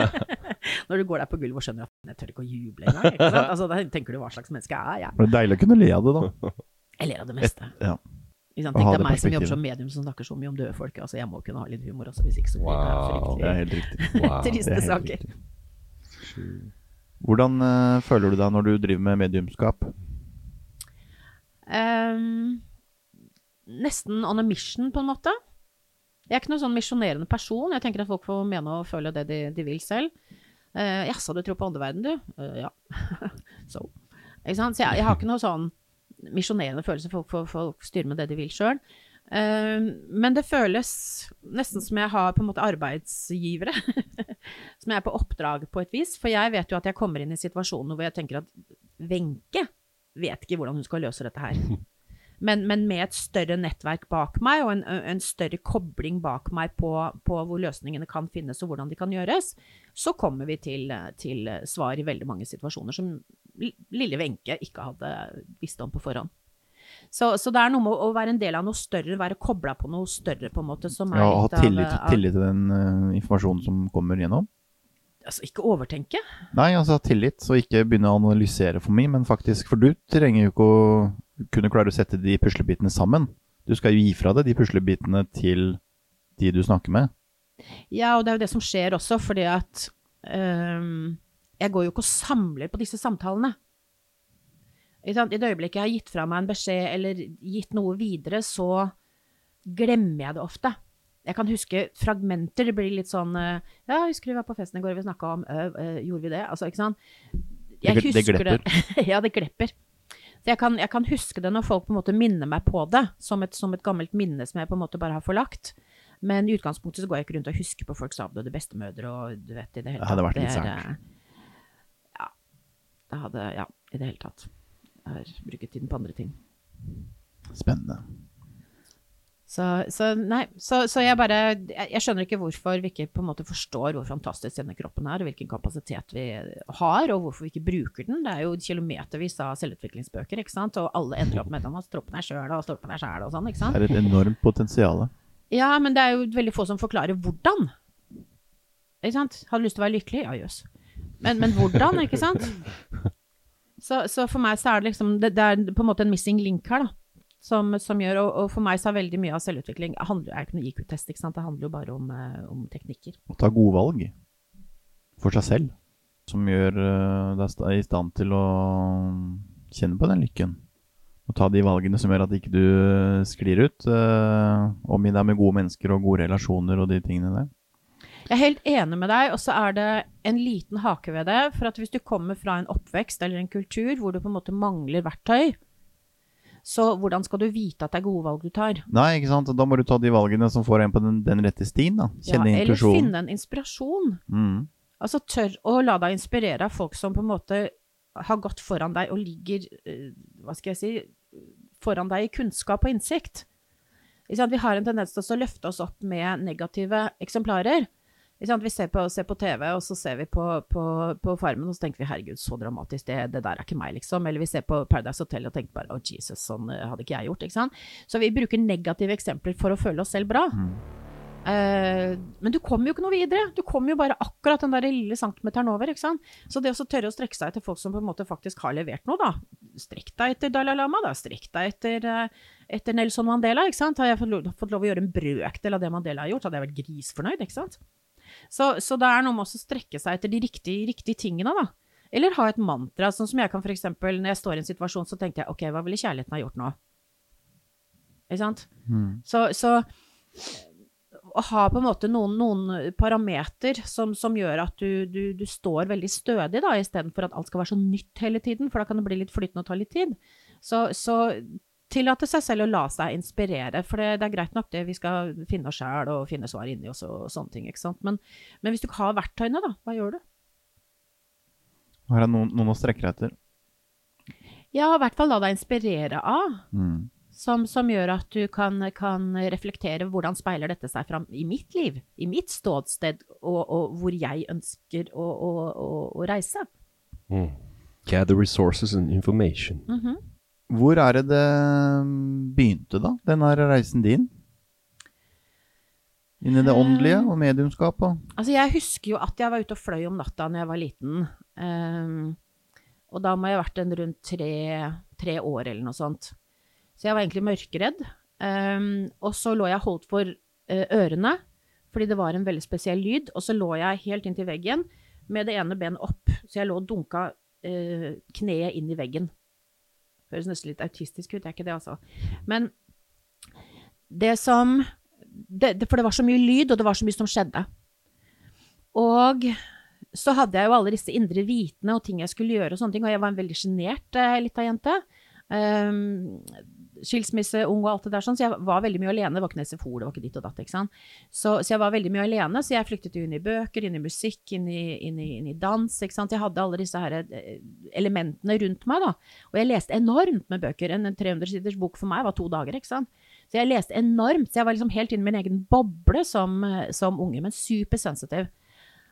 (laughs) Når du går der på gulvet og skjønner at jeg tør ikke å juble engang. Altså, Da tenker du hva slags menneske er jeg? Det er deilig å kunne le av det, da. Jeg ler av det meste. Ja. Å ha Tenk er meg som jobber som medium som snakker så mye om døde folk. Altså, jeg må kunne ha litt humor også, hvis ikke så blir det Wow, Det er fryktelig helt riktig. (laughs) Wow. triste er helt saker. riktig. Hvordan uh, føler du deg når du driver med mediumskap? Um, nesten on a mission, på en måte. Jeg er ikke noen sånn misjonerende person. Jeg tenker at folk får mene og føle det de, de vil selv. Uh, Jaså, du tror på åndeverden, du? Uh, ja. (laughs) so. Ikke sant? Så jeg, jeg har ikke noe sånn misjonerende følelse. Folk får folk styre med det de vil sjøl. men det føles nesten som jeg har på en måte arbeidsgivere. (laughs) som jeg er på oppdrag på et vis. For jeg vet jo at jeg kommer inn i situasjoner hvor jeg tenker at Wenche vet ikke hvordan hun skal løse dette her. (laughs) Men, men med et større nettverk bak meg, og en, en større kobling bak meg på, på hvor løsningene kan finnes og hvordan de kan gjøres, så kommer vi til, til svar i veldig mange situasjoner som lille Wenche ikke hadde visst om på forhånd. Så, så det er noe med å være en del av noe større, være kobla på noe større, på en måte, som er Ja, ha tillit, av- tillit til den uh, informasjonen som kommer gjennom? Altså, ikke overtenke. Nei, altså ha tillit, så ikke begynne å analysere for mye, men faktisk For du trenger jo ikke å kunne klare å sette de puslebitene sammen. Du skal jo gi fra deg de puslebitene til de du snakker med. Ja, og det er jo det som skjer også, fordi at um, Jeg går jo ikke og samler på disse samtalene. I det øyeblikket jeg har gitt fra meg en beskjed eller gitt noe videre, så glemmer jeg det ofte. Jeg kan huske fragmenter. Det blir litt sånn øh, Ja, husker du vi var på festen i går, vi snakka om øh, øh, Gjorde vi det? Altså, ikke sant? Jeg Det- det Glepper. det. (laughs) ja, det glepper. Så jeg kan, jeg kan huske det når folk på en måte minner meg på det, som et, som et gammelt minne som jeg på en måte bare har forlagt. Men i utgangspunktet så går jeg ikke rundt og husker på folks avdøde bestemødre og du vet i det hele tatt. Det hadde vært litt sært. Ja. Det hadde Ja, i det hele tatt. Jeg har brukt tiden på andre ting. Spennende. Så, så nei, så, så jeg bare jeg, skjønner ikke hvorfor vi ikke på en måte forstår hvor fantastisk denne kroppen er, og hvilken kapasitet vi har, og hvorfor vi ikke bruker den. Det er jo kilometervis av selvutviklingsbøker, ikke sant, og alle ender opp med at stroppen er sjøl og stolpen er sjæl og sånn, ikke sant. Det er et enormt potensial. Ja, men det er jo veldig få som forklarer hvordan. Ikke sant? Har du lyst til å være lykkelig? Ja, jøss. Men, men hvordan, ikke sant? (laughs) Så, så for meg så er det liksom Det, det er på en måte en missing link her, da. Som, som gjør, og, og for meg så er veldig mye av selvutvikling handler, er ikke noe IQ-test, ikke sant. Det handler jo bare om, eh, om teknikker. Å ta gode valg for seg selv, som gjør eh, deg i stand til å kjenne på den lykken. Og ta de valgene som gjør at ikke du eh, sklir ut. Omgi deg med gode mennesker og gode relasjoner og de tingene der. Jeg er helt enig med deg, og så er det en liten hake ved det. For at hvis du kommer fra en oppvekst eller en kultur hvor du på en måte mangler verktøy, Så hvordan skal du vite at det er gode valg du tar? Nei, ikke sant. Da må du ta de valgene som får en på den, den rette stien. da. Kjenne ja, eller finne en inspirasjon. Mm. Altså tørr å la deg inspirere av folk som på en måte har gått foran deg og ligger, eh, hva skal jeg si, foran deg i kunnskap og innsikt. Vi har en tendens til å løfte oss opp med negative eksemplarer. Vi ser på, ser på TV, og så ser vi på, på, på Farmen, og så tenker vi herregud, så dramatisk, det, det der er ikke meg, liksom. Eller vi ser på Paradise Hotel og tenker bare å Jesus, sånn eh, hadde ikke jeg gjort. ikke sant? Så vi bruker negative eksempler for å føle oss selv bra. Eh, men du kommer jo ikke noe videre. Du kommer jo bare akkurat den der lille centimeteren over. ikke sant? Så det å tørre å strekke seg etter folk som på en måte faktisk har levert noe, da. Strekk deg etter Dalai Lama, da. Strekk deg etter, eh, etter Nelson Mandela. ikke sant? Har jeg fått lov, fått lov å gjøre en brøkdel av det Mandela har gjort, hadde jeg vært grisfornøyd. ikke sant? Så, så det er noe med å strekke seg etter de riktige, riktige tingene, da. Eller ha et mantra, sånn som jeg kan eksempel, når jeg står i en situasjon, så tenkte jeg ok, hva ville kjærligheten ha gjort nå? Ikke sant? Så, så å ha på en måte noen, noen parameter som, som gjør at du, du, du står veldig stødig, da, istedenfor at alt skal være så nytt hele tiden, for da kan det bli litt flytende og ta litt tid. Så, så tillate seg selv å la seg inspirere, for det, det er greit nok det, vi skal finne oss sjæl og finne svar inni oss og sånne ting, ikke sant. Men, men hvis du ikke har verktøyene, da, hva gjør du? Her er noen, noen å strekke deg etter. Ja, i hvert fall la deg inspirere av. Mm. Som, som gjør at du kan, kan reflektere hvordan speiler dette seg fram i mitt liv, i mitt ståsted, og, og hvor jeg ønsker å, å, å, å reise. Mm. Gather resources and information. Mhm. Hvor er det det begynte, da? Den her reisen din? Inn i det åndelige og mediumskapet? Altså, jeg husker jo at jeg var ute og fløy om natta når jeg var liten. Um, og da må jeg ha vært en rundt tre, tre år eller noe sånt. Så jeg var egentlig mørkeredd. Um, og så lå jeg holdt for uh, ørene, fordi det var en veldig spesiell lyd. Og så lå jeg helt inntil veggen med det ene benet opp. Så jeg lå og dunka uh, kneet inn i veggen. Høres nesten litt autistisk ut, det er ikke det, altså. Men det som det, det, For det var så mye lyd, og det var så mye som skjedde. Og så hadde jeg jo alle disse indre vitene og ting jeg skulle gjøre, og sånne ting, og jeg var en veldig sjenert eh, lita jente. Um, skilsmisse, ung og alt det der sånn, så jeg var veldig mye alene. Det var ikke noe SFO, det var ikke ditt og datt, ikke sant. Så, så jeg var veldig mye alene, så jeg flyktet inn i bøker, inn i musikk, inn i, inn i, inn i dans, ikke sant. Jeg hadde alle disse her eh, elementene rundt meg, da. Og jeg leste enormt med bøker. En 300-siders bok for meg var to dager, ikke sant. Så jeg leste enormt, så jeg var liksom helt inne i min egen boble som, eh, som unge, men supersensitiv.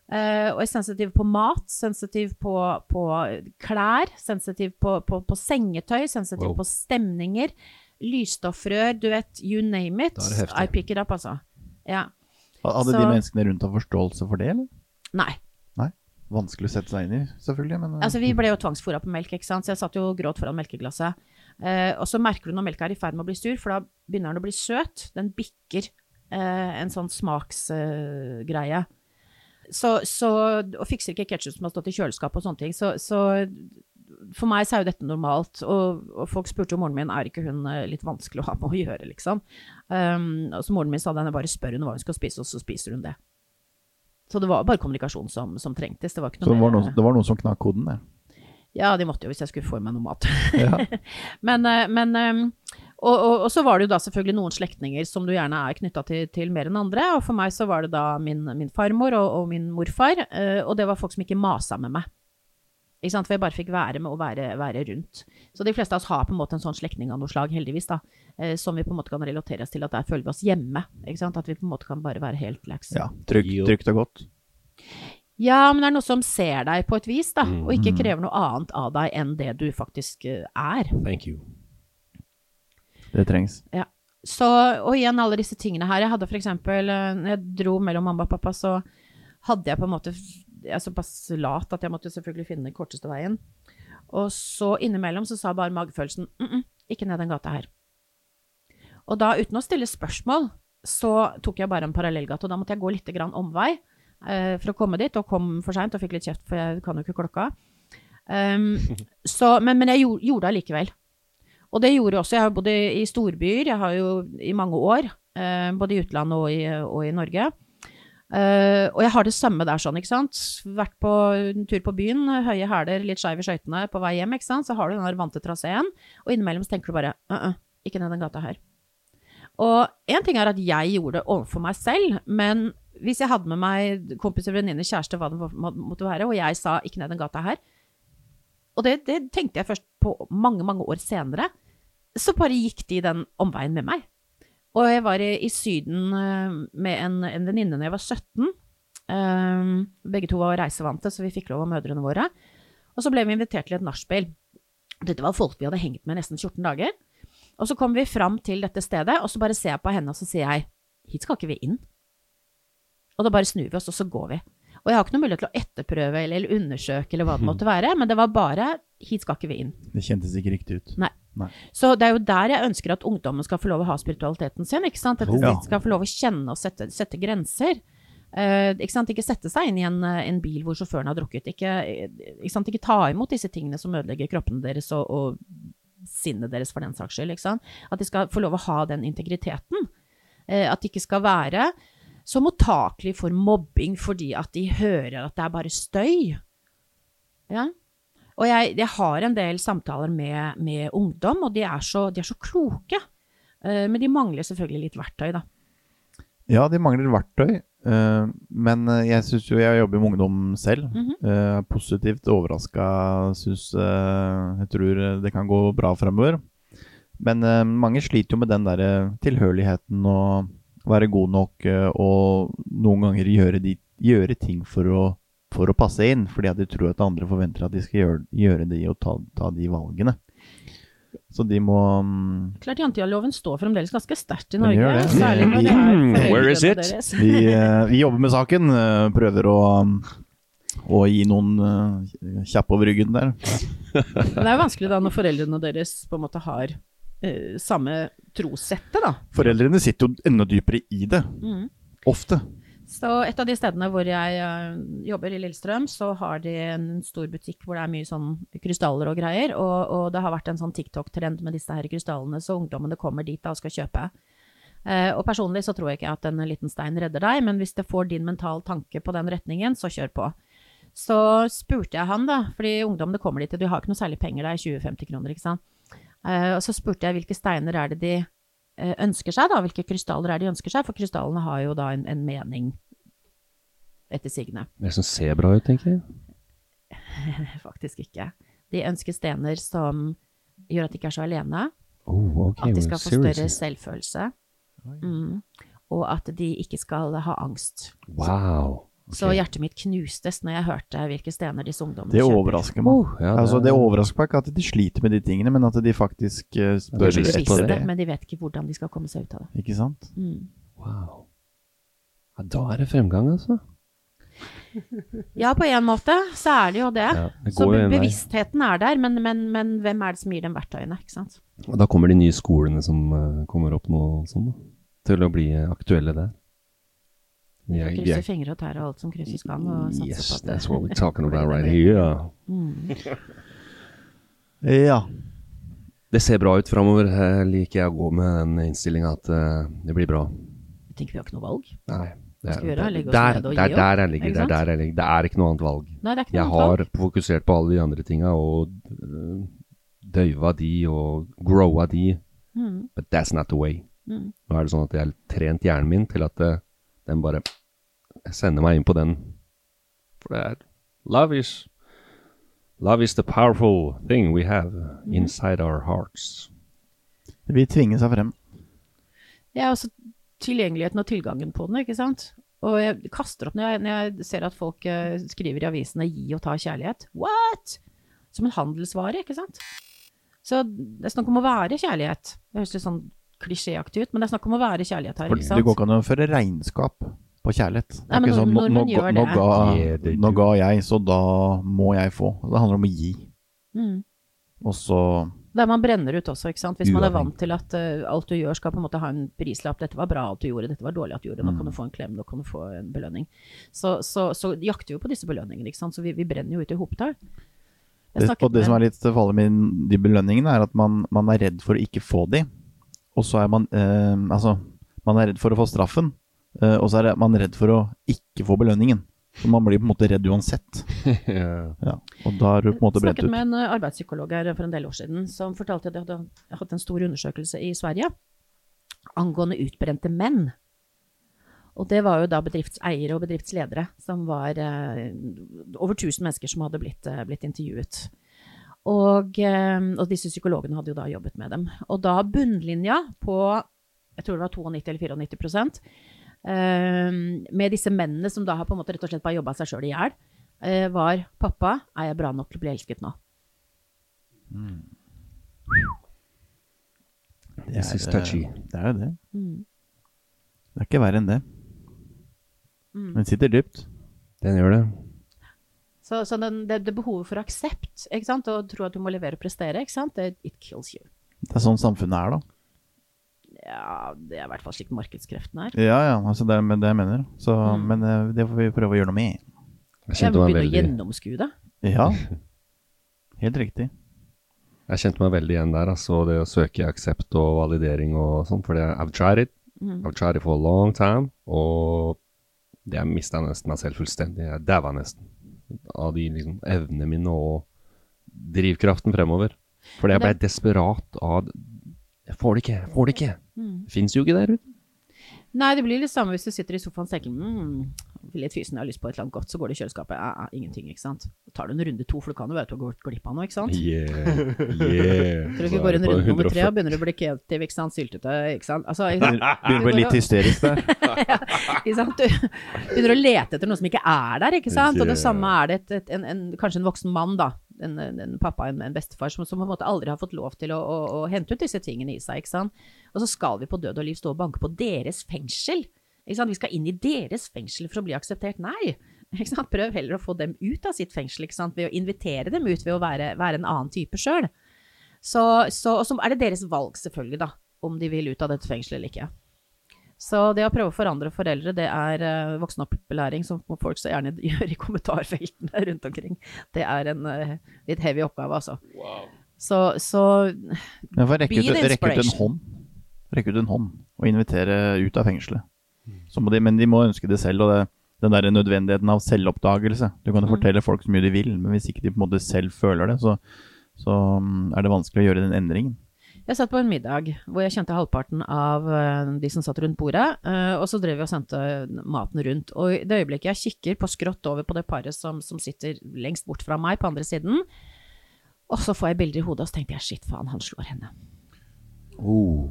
Uh, og er sensitiv på mat, sensitiv på, på klær, sensitiv på, på, på sengetøy, sensitiv Wow. på stemninger. Lysstoffrør, du vet, you name it. I pick it up, altså. Ja. Hadde Så- de menneskene rundt deg forståelse for det, eller? Nei. Vanskelig å sette seg inn i, selvfølgelig, men eh, Altså, vi ble jo tvangsfora på melk, ikke sant? så jeg satt jo og gråt foran melkeglasset. Uh, og så merker du når melka er i ferd med å bli sur, for da begynner den å bli søt. Den bikker uh, en sånn smaksgreie. Så, så, og fikser ikke ketsjup som har stått i kjøleskapet og sånne ting. Så, så for meg så er jo dette normalt. Og, og folk spurte jo moren min er ikke hun eh, litt vanskelig å ha med å gjøre, liksom. Um, og så moren min sa den, bare spør henne hva hun skal spise, og så spiser hun det. Så det var bare kommunikasjon som, som trengtes. Det var ikke Så noe det var, noen, det var noen som knakk koden, det. ja, de måtte jo hvis jeg skulle få i meg noe mat. Ja. (laughs) men eh, men eh, og, og, og så var det jo da selvfølgelig noen slektninger som du gjerne er knytta til, til mer enn andre. Og for meg så var det da min, min farmor og, og min morfar. eh, og det var folk som ikke masa med meg. Ikke sant? For jeg bare fikk være med og være, være rundt. Så de fleste av oss har på en måte en sånn slektning av noe slag, heldigvis, da. eh, som vi på en måte kan relatere oss til at der føler vi oss hjemme. Ikke sant? At vi på en måte kan bare være helt lax. ja. Trygt, trygt og godt. Ja, men det er noe som ser deg på et vis, da, Mm. og ikke krever noe annet av deg enn det du faktisk eh, er. Thank you. Det trengs. Så, og igjen alle disse tingene her. Jeg hadde eksempel, eh, når jeg dro mellom mamma og pappa, så hadde jeg på en måte Jeg er såpass lat at jeg måtte selvfølgelig finne den korteste veien. Og så innimellom så sa bare magefølelsen mm -mm, ikke ned den gata her. Og da, uten å stille spørsmål, så tok jeg bare en parallellgate, og da måtte jeg gå litt grann omvei eh, for å komme dit, og kom for seint og fikk litt kjeft, for jeg kan jo ikke klokka. Um, (laughs) så, men, men jeg gjorde, gjorde det allikevel. Og det gjorde også. Jeg har bodd i, storbyer, jeg har jo i mange år, eh, både i utlandet og i, og i Norge. Eh, og jeg har det samme der sånn, ikke sant. Vært på en tur på byen, høye hæler, litt skeiv i skøytene på vei hjem, ikke sant. Så har du den der vante traseen, og innimellom så tenker du bare uh -uh, ikke ned den gata her. Og én ting er at jeg gjorde det overfor meg selv, men hvis jeg hadde med meg kompiser, venninner, kjæreste, hva det måtte være, og jeg sa ikke ned den gata her, og det, det tenkte jeg først på mange, mange år senere, så bare gikk de den omveien med meg. Og jeg var i, i Syden eh, med en, en venninne da jeg var 17. Um, begge to var reisevante, så vi fikk lov av mødrene våre. Og så ble vi invitert til et nachspiel. Dette var folk vi hadde hengt med nesten 14 dager. Og så kom vi fram til dette stedet, og så bare ser jeg på henne, og så sier jeg hit skal ikke vi inn. Og da bare snur vi oss, og så går vi. Og jeg har ikke noe mulighet til å etterprøve eller, eller undersøke eller hva det måtte være, men det var bare hit skal ikke vi inn. Det kjentes ikke riktig ut. Nei. Nei. Så det er jo der jeg ønsker at ungdommen skal få lov å ha spiritualiteten sin. ikke sant? At de Ja. skal få lov å kjenne og sette, sette grenser. Uh, ikke sant? Ikke sette seg inn i en, en bil hvor sjåføren har drukket. Ikke, ikke, sant? ikke ta imot disse tingene som ødelegger kroppene deres og, og sinnet deres for den saks skyld. At de skal få lov å ha den integriteten. Uh, at de ikke skal være så mottakelige for mobbing fordi at de hører at det er bare støy. Ja. Og jeg, jeg har en del samtaler med, med ungdom, og de er så, de er så kloke. Uh, men de mangler selvfølgelig litt verktøy, da. Ja, de mangler verktøy. Uh, men jeg syns jo jeg jobber med ungdom selv. Mm -hmm. uh, positivt overraska. Syns Jeg tror det kan gå bra fremover. Men mange sliter jo med den derre tilhørigheten og være god nok eh, og noen ganger gjøre, de, gjøre ting for å, for å passe inn. Fordi at de tror at andre forventer at de skal gjøre, gjøre de og ta, ta de valgene. Så de må um, Klart Janteloven står fremdeles ganske sterkt i Norge. gjør det. Særlig når det Mm, er where is it? Vi, uh, vi jobber med saken. Uh, Prøver å, å gi noen uh, kjapp over ryggen der. Men det er jo vanskelig da når foreldrene deres på en måte har eh, samme trossettet, da. Foreldrene sitter jo enda dypere i det. Mm. Ofte. Så et av de stedene hvor jeg uh, jobber i Lillestrøm, så har de en stor butikk hvor det er mye sånn krystaller og greier. Og, og det har vært en sånn TikTok-trend med disse her krystallene, så ungdommene kommer dit da og skal kjøpe. Uh, og personlig så tror jeg ikke at en liten stein redder deg, men hvis det får din mental tanke på den retningen, så kjør på. Så spurte jeg han, da, fordi ungdommene kommer dit, og de har ikke noe særlig penger, det er 20-50 kroner, ikke sant. Eh, og så spurte jeg hvilke steiner er det de eh, ønsker seg, da, hvilke krystaller er det de ønsker seg, for krystallene har jo da en, en mening etter sigende. Det som ser bra ut, tenker jeg. (laughs) Faktisk ikke. De ønsker stener som gjør at de ikke er så alene, Oh, okay, at de skal få større selvfølelse, mm. og at de ikke skal ha angst. Wow. Så hjertet mitt knustes når jeg hørte hvilke stener disse ungdommene Det overrasker meg. Oh, ja, altså, det overrasker meg ikke at de sliter med de tingene, men at de faktisk eh, De spør er etter det. men de vet ikke hvordan de skal komme seg ut av det. Ikke sant? Mm. Wow. Ja, da er det fremgang, altså. (laughs) Ja, på en måte så er det jo det. Ja, det så bevisstheten er der, men, men, men hvem er det som gir dem verktøyene, ikke sant? Og da kommer de nye skolene som eh, kommer opp nå sånn, da, til å bli eh, aktuelle der. Vi krysser krysse jeg- fingre og tære alt som krysses kan, og satse Yes, på at that's what we're talking (laughs) about right here. Mm. Ja. Det ser bra ut framover. Liker jeg å gå med den innstillinga at uh, det blir bra. Jeg tenker vi har ikke noe valg. Nei. Det er, gjøre? Der, og der, gi der, jeg ligger, det er der jeg ligger. Det er ikke noe annet valg. Nei, det er ikke noe Jeg annet har valg. fokusert på alle de andre tinga og øh, døyva de og growa de, Mm. but that's not the way. Mm. Nå er det sånn at jeg har trent hjernen min til at eh, den bare sender meg inn på den. For det er Love is Love is the powerful thing we have Mm. inside our hearts. Det vil tvinge seg frem. Det er også tilgjengeligheten og tilgangen på den, ikke sant? Og jeg kaster opp når jeg, når jeg ser at folk eh, skriver i avisene 'gi og ta kjærlighet'. What?! Som en handelsvare, ikke sant? Så det er snakk om å være kjærlighet. Det høres litt sånn klisjéaktig ut, men det er snakk om å være kjærlighet her, For sant? det går ikke an å føre regnskap på kjærlighet. Det er Nei, men ikke sånn, nå, nå, nordmenn ga- nå, ga, nå ga jeg, så da må jeg få. Det handler om å gi. Mm. Og så Der man brenner ut også, ikke sant. Hvis man er vant til at uh, alt du gjør skal på en måte ha en prislapp. Dette var bra at du gjorde, dette var dårlig at du gjorde. Nå Mm. kan du få en klem, nå kan du få en belønning. Så, så, så jakter vi jo på disse belønningene, ikke sant. Så vi, vi brenner jo ut i hopetall. Det, Og det som er litt farlig med de belønningene, er at man, man er redd for å ikke få de. Og så er man eh, Altså, man er redd for å få straffen. Eh, og så er det- man redd for å ikke få belønningen. Så man blir på en måte redd uansett. (laughs) Ja. Ja. Og da er du på en måte brent snakket med en eh, arbeidspsykolog her for en del år siden som fortalte at de hadde hatt en stor undersøkelse i Sverige angående utbrente menn. Og det var jo da bedriftseiere og bedriftsledere som var eh, over 1000 mennesker som hadde blitt, blitt intervjuet. Og, eh, og disse psykologene hadde jo da jobbet med dem. Og da bunnlinja på jeg tror det var 92 eller 94 prosent, eh, med disse mennene som da har på en måte rett og slett bare jobba seg sjøl i hjel, eh, var 'Pappa, er jeg bra nok til å bli elsket nå?' Det This is er, touchy. eh, Det er jo det. Mm. Det er ikke verre enn det. Mm. Den sitter dypt. Den gjør det. Så, så den, det, det behovet for aksept ikke sant? og tro at du må levere og prestere, ikke sant? Det, it kills you. Det er sånn samfunnet er, da. Ja, det er i hvert fall slik markedskreftene er. Ja, ja, altså det er det jeg mener. Så, Mm. Men eh, det får vi prøve å gjøre noe med. Jeg Jeg meg begynne å gjennomskue det. Ja, (laughs) helt riktig. jeg kjente meg veldig igjen der, altså. Det å søke aksept og validering og sånn. For I've tried it. Mm. I've tried it for a long time. Og det jeg mista nesten meg selv fullstendig. Jeg daua nesten av de liksom, evnene mine og drivkraften fremover. Fordi jeg ble Det- desperat av Jeg får det ikke, jeg får det ikke. Mm. Det fins jo ikke der ute. Nei, det blir litt samme hvis du sitter i sofaen og tenker mm, litt fysen, jeg har lyst på et eller annet godt, så går det i kjøleskapet, ja, ja, ingenting, ikke sant. Da tar du en runde to, for du kan jo være at du har gått glipp av noe, ikke sant. Yeah, (laughs) yeah. Tror du ikke går en runde nummer tre og begynner å bli kreativ, ikke sant, syltete, ikke sant. Altså, (laughs) ikke sant? Begynner å bli litt hysterisk der. (laughs) ikke sant? Du begynner å lete etter noe som ikke er der, ikke sant? Og det samme er det et, et, en, en, kanskje en voksen mann, da. En, en, pappa, en, en bestefar, som, som på en måte aldri har fått lov til å, å, å hente ut disse tingene i seg, ikke sant. Og så skal vi på død og liv stå og banke på deres fengsel. Ikke sant? Vi skal inn i deres fengsel for å bli akseptert. Nei! Ikke sant? Prøv heller å få dem ut av sitt fengsel ikke sant? ved å invitere dem ut ved å være, være en annen type sjøl. Så, så, og så er det deres valg, selvfølgelig, da, om de vil ut av dette fengselet eller ikke. Så det å prøve å forandre foreldre, det er uh, voksenopplæring som folk så gjerne (laughs) gjør i kommentarfeltene rundt omkring. Det er en eh, litt heavy oppgave, altså. Så, så rekke ut, the rekke ut en inspiration. hånd. Rekke ut en hånd og invitere ut av fengselet. Så må de, men de må ønske det selv, og det, den der nødvendigheten av selvoppdagelse. Du kan jo Mm. fortelle folk så mye de vil, men hvis ikke de på en måte selv føler det, så, så mm, er det vanskelig å gjøre den endringen. Jeg satt på en middag hvor jeg kjente halvparten av eh, de som satt rundt bordet, eh, og så drev vi og sendte maten rundt. Og i det øyeblikket jeg kikker på skrått over på det paret som, som sitter lengst bort fra meg på andre siden, og så får jeg bilder i hodet, og så tenkte jeg shit, faen, han slår henne. Oh.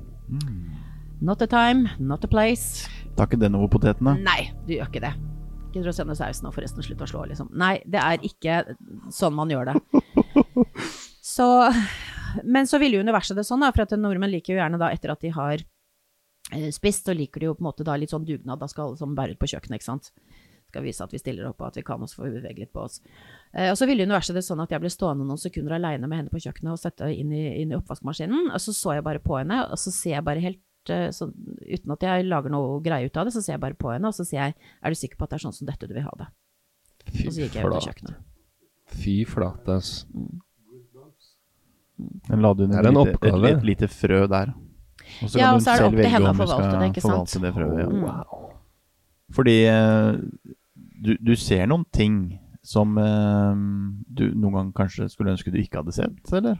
Not a time, not a place. Tar ikke den over potetene? Nei, du gjør ikke det. Gidder du å sende sausen og forresten slutt å slå, liksom. Nei, det er ikke sånn man gjør det. (laughs) Så, men så ville jo universet det sånn, da, for at nordmenn liker jo gjerne da, etter at de har eh, spist, så liker de jo på en måte da litt sånn dugnad, da skal alle sammen bære ut på kjøkkenet, ikke sant. Skal vise at vi stiller opp og at vi kan, og så får vi bevege litt på oss. Eh, og så ville universet det sånn at jeg ble stående noen sekunder aleine med henne på kjøkkenet og sette inn i, inn i oppvaskmaskinen, og så så jeg bare på henne, og så ser jeg bare helt eh, sånn, uten at jeg lager noe greie ut av det, så ser jeg bare på henne, og så sier jeg, er du sikker på at det er sånn som dette du vil ha det? Fy Og så gikk jeg ut av flate. kjøkkenet. Fy flate, ass. Den la du ned Det et en lite, et, et lite frø der. Og så Ja, kan og så er det opp til henne å forvalte det, ikke sant? det frøet. Ja. Mm. Wow. Fordi eh, du, du ser noen ting som eh, du noen gang kanskje skulle ønske du ikke hadde sett, eller?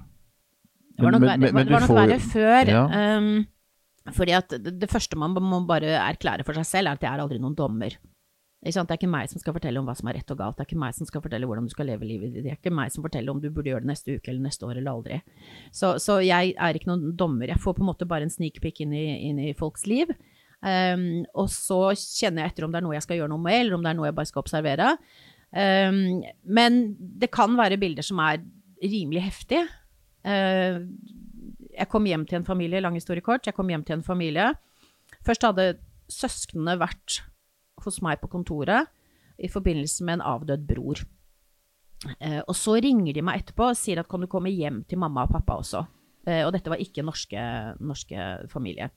Det var nok Men- verre, men- men det var nok får verre før. Ja. Um, fordi at det, det første man må bare erklære for seg selv, er at jeg er aldri noen dommer. Det er ikke meg som skal fortelle om hva som er rett og galt. Det er ikke meg som skal fortelle hvordan du skal leve livet ditt. Det er ikke meg som forteller om du burde gjøre det neste uke eller neste år eller aldri. Så, så jeg er ikke noen dommer. Jeg får på en måte bare en sneak peek inn inn i folks liv. Um, og så kjenner jeg etter om det er noe jeg skal gjøre noe med, eller om det er noe jeg bare skal observere. Um, men det kan være bilder som er rimelig heftige. Uh, jeg kom hjem til en familie, lang historie kort, jeg kom hjem til en familie. Først hadde søsknene vært hos meg på kontoret i forbindelse med en avdød bror. Eh, og så ringer de meg etterpå og sier at kan du komme hjem til mamma og pappa også. Eh, og dette var ikke norske, norske familie.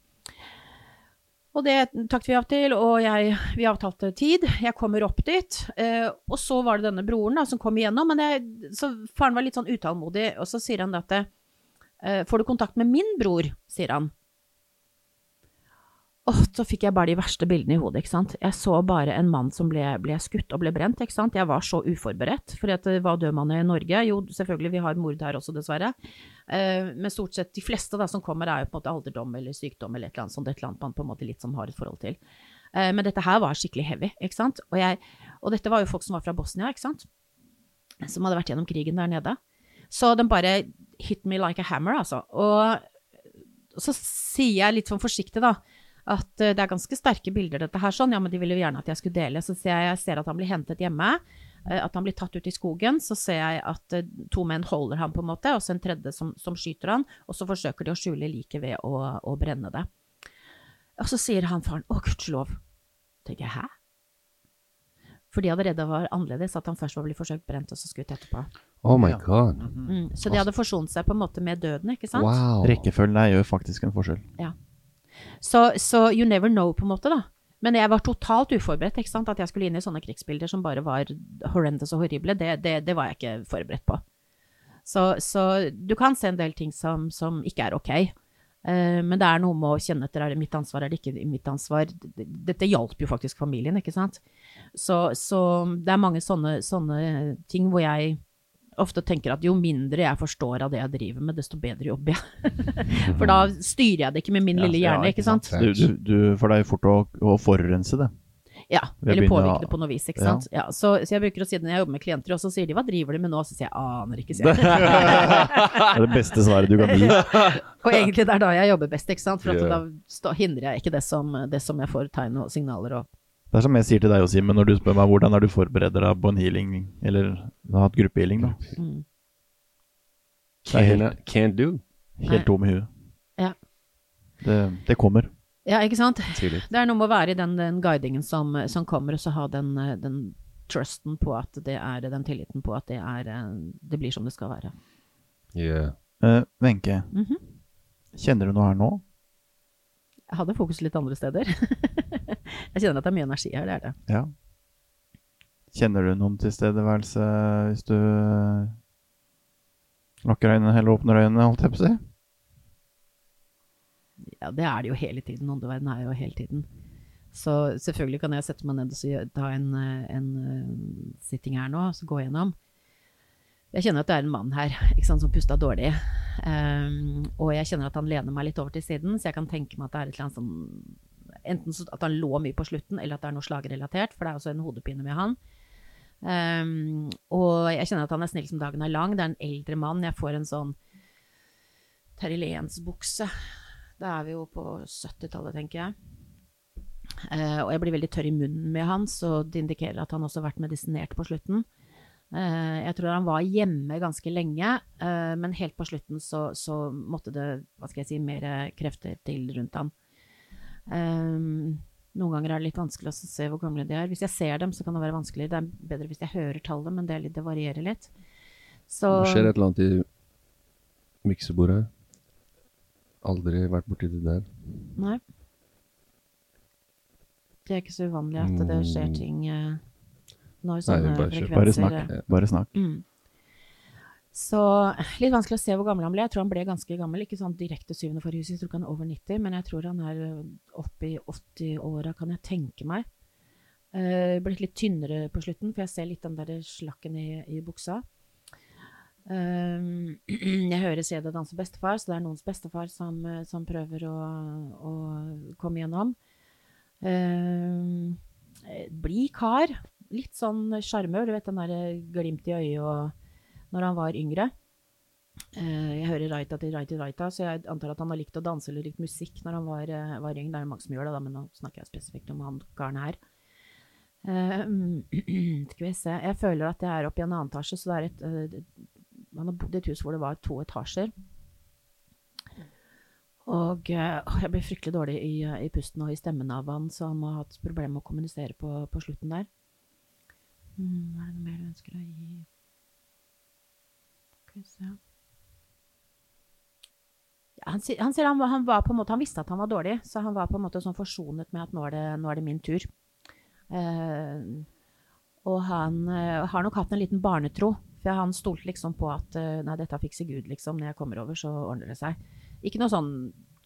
Og det takket vi av til, og jeg, vi avtalte tid. Jeg kommer opp dit. Eh, og så var det denne broren da, som kom igjennom. Men jeg, så faren var litt sånn utålmodig, og så sier han at eh, Får du kontakt med min bror? sier han. Åh, så fikk jeg bare de verste bildene i hodet, ikke sant. Jeg så bare en mann som ble, ble skutt og ble brent, ikke sant. Jeg var så uforberedt, for hva dør man i Norge? Jo, selvfølgelig, vi har mord her også, dessverre. Eh, men stort sett de fleste da som kommer, er jo på en måte alderdom eller sykdom eller et eller annet sånt, et eller annet man på en måte litt sånn har et forhold til. Eh, men dette her var skikkelig heavy, ikke sant. Og, jeg, og dette var jo folk som var fra Bosnia, ikke sant. Som hadde vært gjennom krigen der nede. Så den bare hit me like a hammer, altså. Og så sier jeg litt sånn forsiktig, da at uh, det er ganske sterke bilder, dette her. sånn, Ja, men de ville jo gjerne at jeg skulle dele. Så ser jeg, jeg ser at han blir hentet hjemme, uh, at han blir tatt ut i skogen. Så ser jeg at uh, to menn holder ham, på en måte, og så en tredje som, som skyter han. Og så forsøker de å skjule liket ved å, å, brenne det. Og så sier han faren 'Å, gudskjelov'. tenker jeg 'hæ'? For de det var annerledes, at han først var blitt forsøkt brent og så skutt etterpå. Oh my god. Mm, så de hadde forsont seg på en måte med døden, ikke sant? Wow. Rekkefølgen der gjør faktisk en forskjell. Ja. Så, så, you never know, på en måte, da. Men jeg var totalt uforberedt. ikke sant? At jeg skulle inn i sånne krigsbilder som bare var horrendous og horrible, det, det, det var jeg ikke forberedt på. Så, så, du kan se en del ting som, som ikke er ok. Uh, men det er noe med å kjenne etter er det mitt ansvar, er det ikke mitt ansvar. Dette hjalp jo faktisk familien, ikke sant. Så, så det er mange sånne, sånne ting hvor jeg ofte tenker at jo mindre jeg forstår av det jeg driver med, desto bedre jobber jeg. (laughs) for da styrer jeg det ikke med min lille hjerne, ikke sant. Du, du, du får deg fort å, å forurense det. Ja, eller påvirke det på noe vis, ikke sant. Ja. Ja, så, så, jeg bruker å si det når jeg jobber med klienter, og så sier de 'hva driver du med nå?' Så sier jeg 'aner ikke', sier jeg. (laughs) det er det beste svaret du kan gi. (laughs) og egentlig det er da jeg jobber best, ikke sant. For da hindrer jeg ikke det som, det som jeg får tegn og signaler og det er som jeg sier til deg Simen når du spør meg hvordan er du forbereder deg på en healing, eller har hatt gruppehealing, da. Mm. Helt, can't do. Helt tom i huet. Ja. Det, det, kommer. Ja, ikke sant. Det er noe med å være i den, den guidingen som, som, kommer, og så ha den, den, trusten på at det er den tilliten på at det, er, det blir som det skal være. Yeah. Wenche, uh, mm -hmm. kjenner du noe her nå? Jeg hadde fokus litt andre steder. (laughs) jeg kjenner at det er mye energi her, det er det. Ja. Kjenner du noen tilstedeværelse hvis du lukker øynene eller åpner øynene, holdt jeg på å si? Ja, det er det jo hele tiden. Åndeverden er jo hele tiden. Så selvfølgelig kan jeg sette meg ned og ta en, en, en sitting her nå, så gå gjennom. Jeg kjenner at det er en mann her sant, som pusta dårlig. Um, og jeg kjenner at han lener meg litt over til siden, så jeg kan tenke meg at det er et eller annet sånn Enten at han lå mye på slutten, eller at det er noe slagrelatert, for det er også en hodepine med han. Um, og jeg kjenner at han er snill som dagen er lang. Det er en eldre mann. Jeg får en sånn Terje Lens-bukse. Da er vi jo på 70-tallet, tenker jeg. Uh, og jeg blir veldig tørr i munnen med han, så det indikerer at han også har vært medisinert på slutten. Eh, jeg tror han var hjemme ganske lenge, eh, men helt på slutten så, så måtte det hva skal jeg si, mer krefter til rundt han. Um, noen ganger er det litt vanskelig å se hvor gamle de er. Hvis jeg ser dem, så kan det være vanskelig. Det er bedre hvis jeg hører tallet, men det, litt, det varierer litt. Så, det skjer et eller annet i miksebordet. Aldri vært borti det der. Nei. Det er ikke så uvanlig at det skjer mm. ting uh, når sånne Nei, bare, frekvenser Bare snakk. Bare snakk. Mm. Så litt vanskelig å se hvor gammel han ble. Jeg tror han ble ganske gammel. Ikke sånn direkte syvende for huset, jeg tror ikke han er over 90, men jeg tror han er oppe i 80-åra, kan jeg tenke meg. Uh, blitt litt tynnere på slutten, for jeg ser litt den der slakken i, i buksa. Um, (clears throat) jeg hører Seda danse bestefar, så det er noens bestefar som, som prøver å, å, komme gjennom. Um, blid kar litt sånn sjarmør. Du vet den der glimt i øyet og når han var yngre. Uh, jeg hører Raita til Raita Raita, så jeg antar at han har likt å danse eller likt musikk når han var, uh, var yngre. Det er mange som gjør det, da, men nå snakker jeg spesifikt om han karen her. (clears throat) Skal vi se Jeg føler at jeg er oppe i en annen etasje, så det er et Han har bodd i et hus hvor det var to etasjer. Og jeg blir fryktelig dårlig i, i, pusten og i stemmen av han, så han må ha hatt problemer med å kommunisere på, på slutten der. Mm, er det noe mer du ønsker å gi? Skal se ja, han, han, sier han, han, måte, han visste at han var dårlig, så han var på en måte sånn forsonet med at nå er det, nå er det min tur. Uh, og han uh, har nok hatt en liten barnetro, for han stolte liksom på at uh, nei, dette fikser Gud, liksom. Når jeg kommer over, så ordner det seg. Ikke noe sånn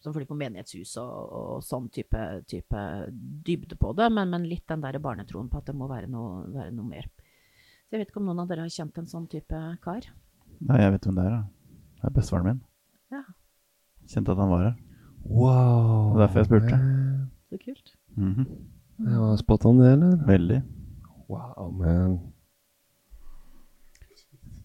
som flyr på menighetshus og, og sånn type, type dybde på det, men, men litt den der barnetroen på at det må være noe, være noe mer. Så jeg vet ikke om noen av dere har kjent en sånn type kar? Nei, jeg vet hvem det er. da. Det er bestefaren min. Ja, Kjente at han var her. Wow. Det er derfor jeg spurte. så kult. Mhm. Det var spot on, det, eller? Veldig. Wow, man.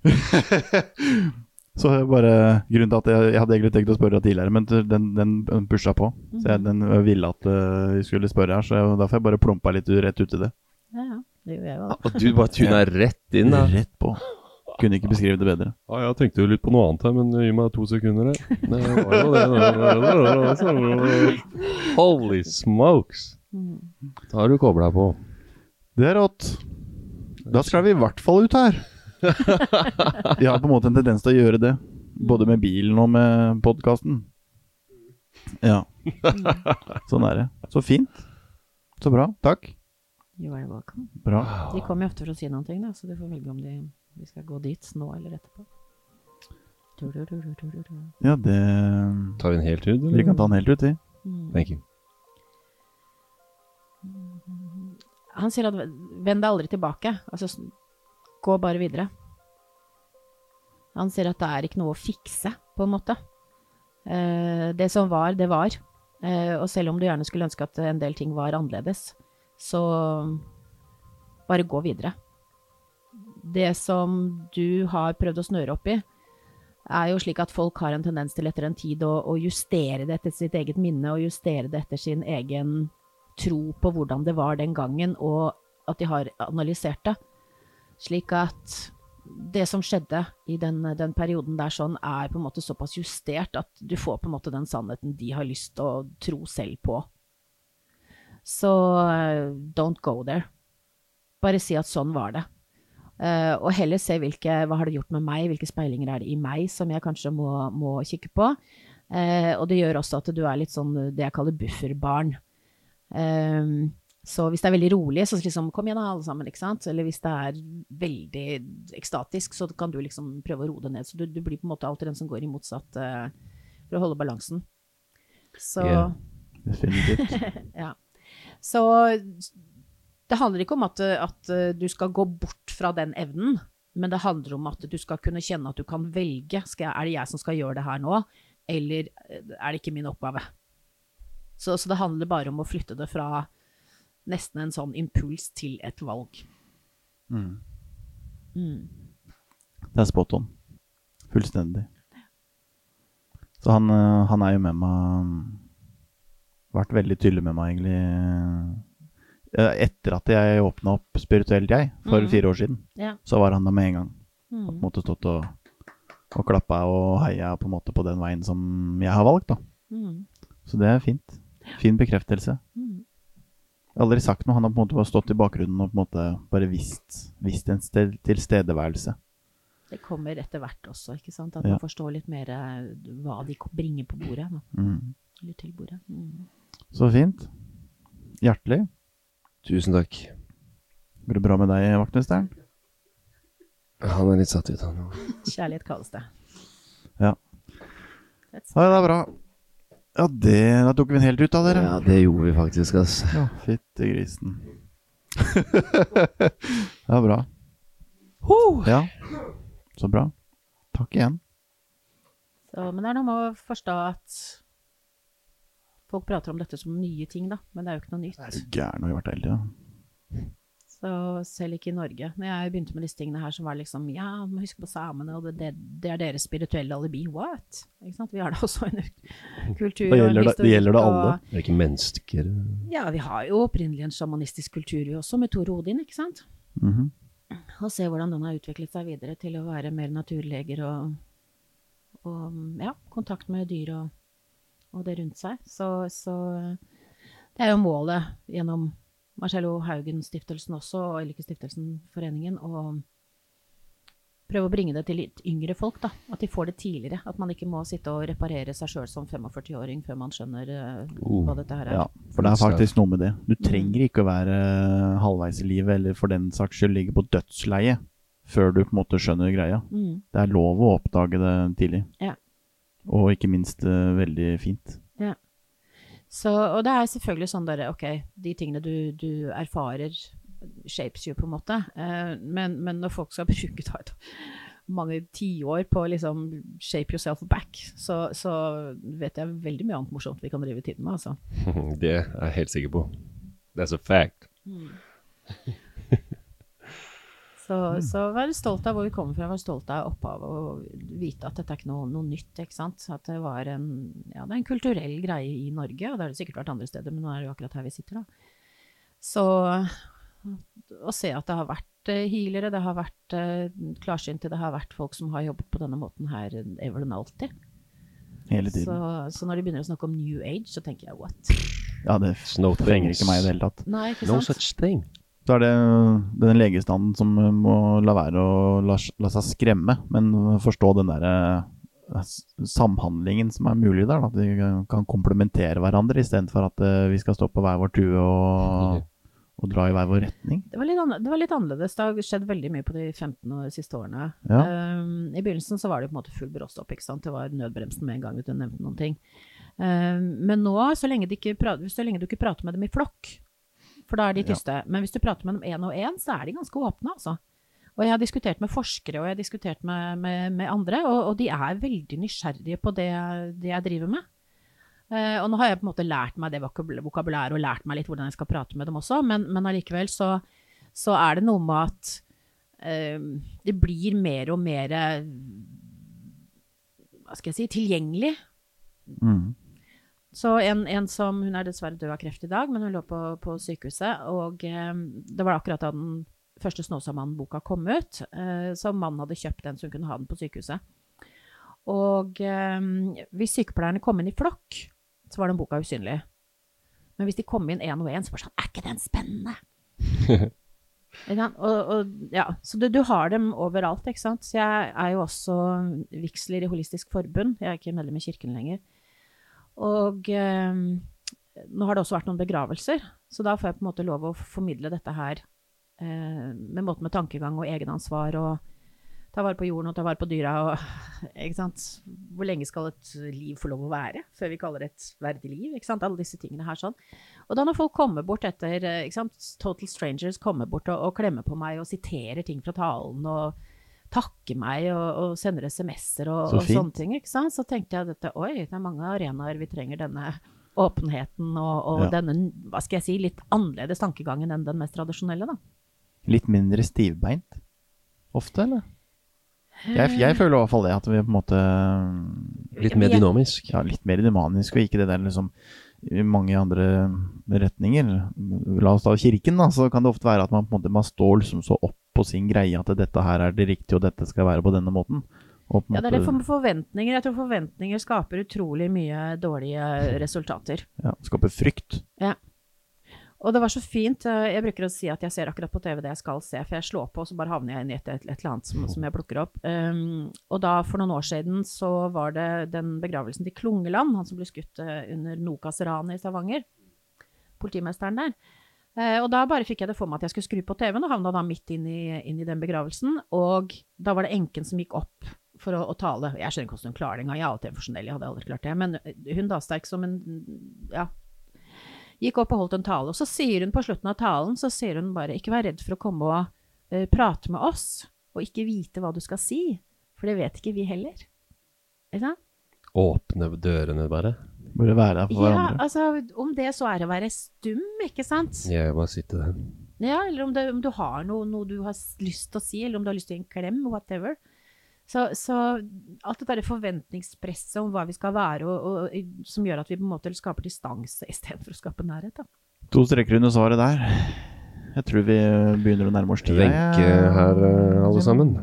(laughs) Så bare, Grunnen til at jeg, jeg hadde egentlig tenkt å spørre deg tidligere, men den, den, pusha på. Så jeg, den ville at uh, vi skulle spørre her, så jeg, derfor jeg bare plumpa litt rett ut i det. Ja, ja. Det gjorde jeg jo. Og du bare tuna rett inn, da. Rett på. Kunne ikke beskrive det bedre. Ja, jeg tenkte jo litt på noe annet her, men gi meg to sekunder her. Holy smokes. Da har du kobla på. Det er rått. Da skal vi i hvert fall ut her. (laughs) Jeg har på en måte en tendens til å gjøre det. Både med bilen og med podkasten. Ja. (laughs) Sånn er det. Så fint. Så bra. Takk. You are welcome. Bra. De kommer jo ofte for å si noen ting, da, så du får velge om de, de skal gå dit nå eller etterpå. Ja, det Tar vi en hel tur, eller? Vi kan ta en helt ut, vi. Mm. Thank you. Han sier at vend deg aldri tilbake, altså gå bare videre. Han sier at det er ikke noe å fikse, på en måte. Eh, det som var, det var. Eh, og selv om du gjerne skulle ønske at en del ting var annerledes, så bare gå videre. Det som du har prøvd å snøre opp i, er jo slik at folk har en tendens til etter en tid å, å justere det etter sitt eget minne, og justere det etter sin egen tro på hvordan det var den gangen, og at de har analysert det. Slik at det som skjedde i den, den perioden der sånn, er på en måte såpass justert at du får på en måte den sannheten de har lyst til å tro selv på. Så eh, don't go there. Bare si at sånn var det. Uh, og heller se hvilke, hva har det gjort med meg, hvilke speilinger er det i meg som jeg kanskje må, må kikke på. Uh, og det gjør også at du er litt sånn det jeg kaller bufferbarn. Ehm, så hvis det er veldig rolig, så liksom kom igjen da, alle sammen, ikke sant? Eller hvis det er veldig ekstatisk, så kan du liksom prøve å roe det ned. Så du, du blir på en måte alltid den som går i motsatt uh, for å holde balansen. Så Ja. Definitivt. (laughs) ja. Så det handler ikke om at, at eh, du skal gå bort fra den evnen, men det handler om at du skal kunne kjenne at du kan velge. Jeg, er det jeg som skal gjøre det her nå, eller eh, er det ikke min oppgave? Så, så det handler bare om å flytte det fra nesten en sånn impuls til et valg. Mm. Mm. Det er spot on. Fullstendig. Så han, eh, han er jo med meg Vært veldig tydelig med meg, egentlig. Eh, Etter at jeg åpna opp Spirituelt jeg, for mm. fire år siden, Ja. så var han der med en gang. På en Mm. måte stått og, og klappa og heia på en måte på den veien som jeg har valgt, da. Mm. Så det er fint. Fin bekreftelse. Mm. Aldri sagt noe. Han har på en måte bare stått i bakgrunnen og på en måte bare visst, visst en sted, tilstedeværelse. Det kommer etter hvert også, ikke sant? At Ja. man forstår litt mer eh, hva de bringer på bordet. Mm. Eller til bordet. Mm. Så fint. Hjertelig. Tusen takk. Går det bra med deg, vaktmesteren? Han er litt satt ut, han òg. Kjærlighet kalles det. Ja. Ha Ja, det er bra. Ja, det Da tok vi en helt ut av dere. Ja, det gjorde vi faktisk, ass. Ja, fytti grisen. (laughs) Det var bra. Ja, så bra. Takk igjen. Så, men det er noe med å forstå at folk prater om dette som nye ting, da. Men det er jo ikke noe nytt. Det Er gæren? Har ha vært eldre, tida? Så selv ikke i Norge. Når jeg begynte med disse tingene her, så var det liksom Ja, må huske på samene, og det, det, det er deres spirituelle alibi. What? Ikke sant? Vi har da også en (laughs) kultur og en gjelder det- gjelder det og- alle. Det er ikke mennesker Ja, vi har jo opprinnelig en sjamanistisk kultur vi også, med Tor Odin, ikke sant? Mhm. Og se hvordan den har utviklet seg videre til å være mer naturleger og, og ja, kontakt med dyr og, og det rundt seg. Så, så det er jo målet gjennom Marcello Haugen-stiftelsen også, eller ikke stiftelsen, foreningen, å prøve å bringe det til litt yngre folk, da. At de får det tidligere. At man ikke må sitte og reparere seg sjøl som 45-åring før man skjønner eh, Oh, hva dette her er. Ja, for det er faktisk noe med det. Du trenger ikke å være halvveis i livet, eller for den saks skyld ligge på dødsleie, før du på en måte skjønner greia. Mm, Det er lov å oppdage det tidlig. Ja. Og ikke minst uh, veldig fint. Så, og det er selvfølgelig sånn derre Ok, de tingene du, du erfarer, shapes you, på en måte. Eh, men, men når folk skal (laughs) bruke da, mange tiår på liksom shape yourself back, så, så vet jeg veldig mye annet morsomt vi kan drive tiden med, altså. (laughs) Det er jeg helt sikker på. That's a fact. (laughs) Så, så være stolt av hvor vi kommer fra, være stolt av opphavet og vite at dette er ikke noe, noe nytt. ikke sant? At det var en, ja, det er en kulturell greie i Norge, og det har det sikkert vært andre steder, men nå er det jo akkurat her vi sitter, da. Så å se at det har vært eh, healere, det har vært eh, klarsynte, det har vært folk som har jobbet på denne måten her ever and alltid. Hele tiden. så når de begynner å snakke om new age, så tenker jeg what? Ja, det Snow trenger ikke meg i det hele tatt. Nei, ikke No such thing. Så er det den legestanden som må la være å la, la seg skremme, men forstå den derre samhandlingen som er mulig der. At vi kan komplementere hverandre istedenfor at eh, vi skal stå på hver vår tue og, og dra i hver vår retning. Det var, litt det var litt annerledes. Det har skjedd veldig mye på de 15 år, siste årene. Ja. Um, I begynnelsen så var det på en måte full bråstopp. ikke sant? Det var nødbremsen med en gang du nevnte noen ting. Um, men nå, så lenge, de ikke prater, så lenge du ikke prater med dem i flokk, for da er de Ja. tyste. Men hvis du prater med dem én og én, så er de ganske åpne, altså. Og jeg har diskutert med forskere og jeg har diskutert med, med, med andre, og, og de er veldig nysgjerrige på det, det jeg driver med. Uh, og nå har jeg på en måte lært meg det vokabul- vokabulæret og lært meg litt hvordan jeg skal prate med dem også, men, men allikevel så, så er det noe med at uh, det blir mer og mer Hva skal jeg si tilgjengelig. Mm. Så en, en som Hun er dessverre død av kreft i dag, men hun lå på, på sykehuset. Og eh, det var akkurat da den første Snåsamannen-boka kom ut. Eh, så mannen hadde kjøpt den, så hun kunne ha den på sykehuset. Og eh, hvis sykepleierne kom inn i flokk, så var den boka usynlig. Men hvis de kom inn én og én, så var det sånn Er ikke den spennende? (laughs) Og, og, ja, så du, du har dem overalt, ikke sant. Så jeg er jo også vigsler i Holistisk Forbund. Jeg er ikke medlem i kirken lenger. Og eh, nå har det også vært noen begravelser, så da får jeg på en måte lov å formidle dette her eh, med måten med tankegang og egenansvar og ta vare på jorden og ta vare på dyra og (laughs) ikke sant. Hvor lenge skal et liv få lov å være før vi kaller det et verdig liv? ikke sant? Alle disse tingene her sånn. Og da når folk kommer bort etter eh, ikke sant? Total strangers kommer bort og, og klemmer på meg og siterer ting fra talen og takker meg og, og sender SMS-er og, Så og sånne ting, ikke sant? så tenkte jeg dette, oi, det er mange arenaer vi trenger denne åpenheten og, og Ja. denne, hva skal jeg si, litt annerledes tankegangen enn den mest tradisjonelle, da. Litt mindre stivbeint ofte, eller? Jeg, jeg føler i hvert fall det, at vi er på en måte Litt mer dynamisk. ja, litt mer dynamisk, og ikke det der liksom i mange andre retninger. La oss ta kirken, da, så kan det ofte være at man på en måte man står liksom så opp på sin greie at dette her er det riktige, og dette skal være på denne måten. På Ja, det er det for forventninger. Jeg tror forventninger skaper utrolig mye dårlige resultater. ja, Skaper frykt. Ja. Og det var så fint. Jeg bruker å si at jeg ser akkurat på TV det jeg skal se, for jeg slår på, og så bare havner jeg inn i et, et, et eller annet som, som jeg plukker opp. Um, og da, for noen år siden, så var det den begravelsen til Klungeland, han som ble skutt eh, under Nokas-ranet i Stavanger. Politimesteren der. Eh, og da bare fikk jeg det for meg at jeg skulle skru på TV-en, og havna da midt inn i, inn i den begravelsen. Og da var det enken som gikk opp for å, å tale. Jeg skjønner ikke hvordan hun klarer det engang, jeg er alltid en forsonell jeg hadde aldri klart det. Men hun da sterk som en ja, gikk opp og holdt en tale. Og så sier hun på slutten av talen, så sier hun bare ikke vær redd for å komme og uh, prate med oss, og ikke vite hva du skal si, for det vet ikke vi heller. Ikke sant? Åpne dørene, bare. Bare være der for Ja, hverandre. altså, om det så er å være stum, ikke sant? Jeg bare sitter der. Ja, eller om, det, om du har noe, noe du har lyst til å si, eller om du har lyst til en klem, whatever. Så, så alt det derre forventningspresset om hva vi skal være, og, og, som gjør at vi på en måte skaper distanse istedenfor å skape nærhet. Da. To streker under svaret der. Jeg tror vi begynner å nærme oss tida. Wenche her, eh, alle sammen.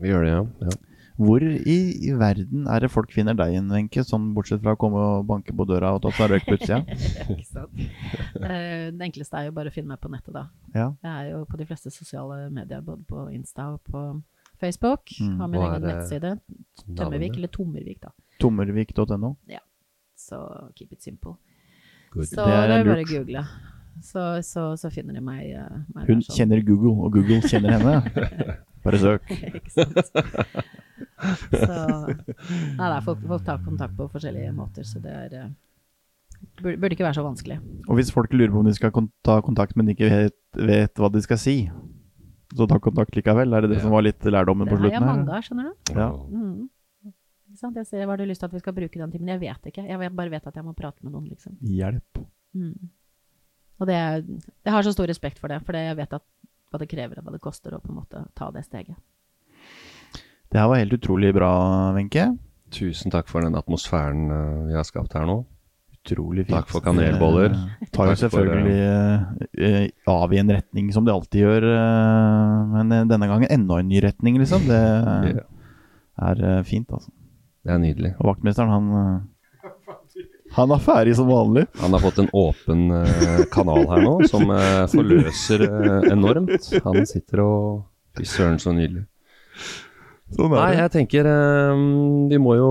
Vi gjør det, ja. ja. Hvor i, i verden er det folk finner deg igjen, Wenche? Sånn bortsett fra å komme og banke på døra og ta seg røyk på utsida? (laughs) Eh, det enkleste er jo bare å finne meg på nettet, da. Ja. Jeg er jo på de fleste sosiale medier, både på Insta og på Facebook. Mm. Har min er egen nettside. Tømmervik, eller Tommervik, da. Tommervik.no. Ja. Så keep it simple. Good. Så Det det er er bare å google. Så, så, så finner de meg. eh, meg Hun der sånn. kjenner Google, og Google kjenner henne. (laughs) Bare søk. (laughs) ikke sant? Så Nei, nei, folk, folk tar kontakt på forskjellige måter, så det er eh, Burde, burde ikke være så vanskelig. Og hvis folk lurer på om de skal kon ta kontakt, men ikke vet, vet hva de skal si, så ta kontakt likevel? Er det det Ja. som var litt lærdommen Det på har jeg slutten mange av, skjønner du. Ja. Mm. Ikke sant? Jeg ser hva har du lyst til at vi skal bruke den timen. Jeg vet ikke. Jeg bare vet at jeg må prate med noen, liksom. Hjelp. Mm. Og det jeg har så stor respekt for det, for jeg vet at hva det krever, og hva det koster å på en måte ta det steget. Det her var helt utrolig bra, Wenche. Tusen takk for den atmosfæren eh, vi har skapt her nå. Utrolig fint. Takk for kanelboller. Det tar jo selvfølgelig eh, av i en retning som det alltid gjør, eh, men eh, denne gangen enda en ny retning, liksom. Det er eh, fint, altså. det er nydelig. Og vaktmesteren, han eh, (laughs) Han er ferdig som vanlig. Han har fått en åpen eh, kanal her nå, som eh, forløser eh, enormt. Han sitter og Fy søren, så nydelig. Sånn Nei, jeg tenker eh, vi må jo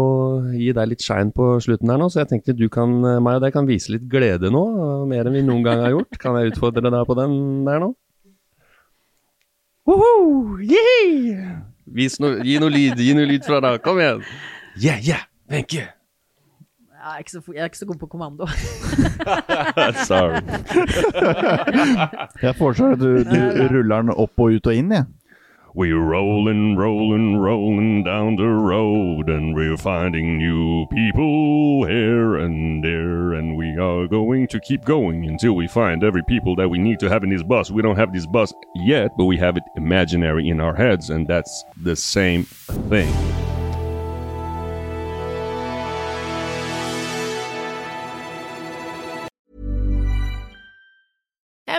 gi deg litt shine på slutten her nå, så jeg tenkte du kan, eh, meg og deg kan vise litt glede nå, mer enn vi noen gang har gjort. Kan jeg utfordre deg på den der nå? Woho! Yeah! Vis noe, gi noe lyd, gi noe lyd fra deg. Kom igjen. Yeah, yeah, Wenche. Jeg er ikke så, jeg er ikke så god på kommando. Sorry. (laughs) Jeg foreslår at du, du ruller den opp og ut og inn, jeg. We're rolling, rolling, rolling down the road, and we're finding new people here and there, and we are going to keep going until we find every people that we need to have in this bus. We don't have this bus yet, but we have it imaginary in our heads, and that's the same thing.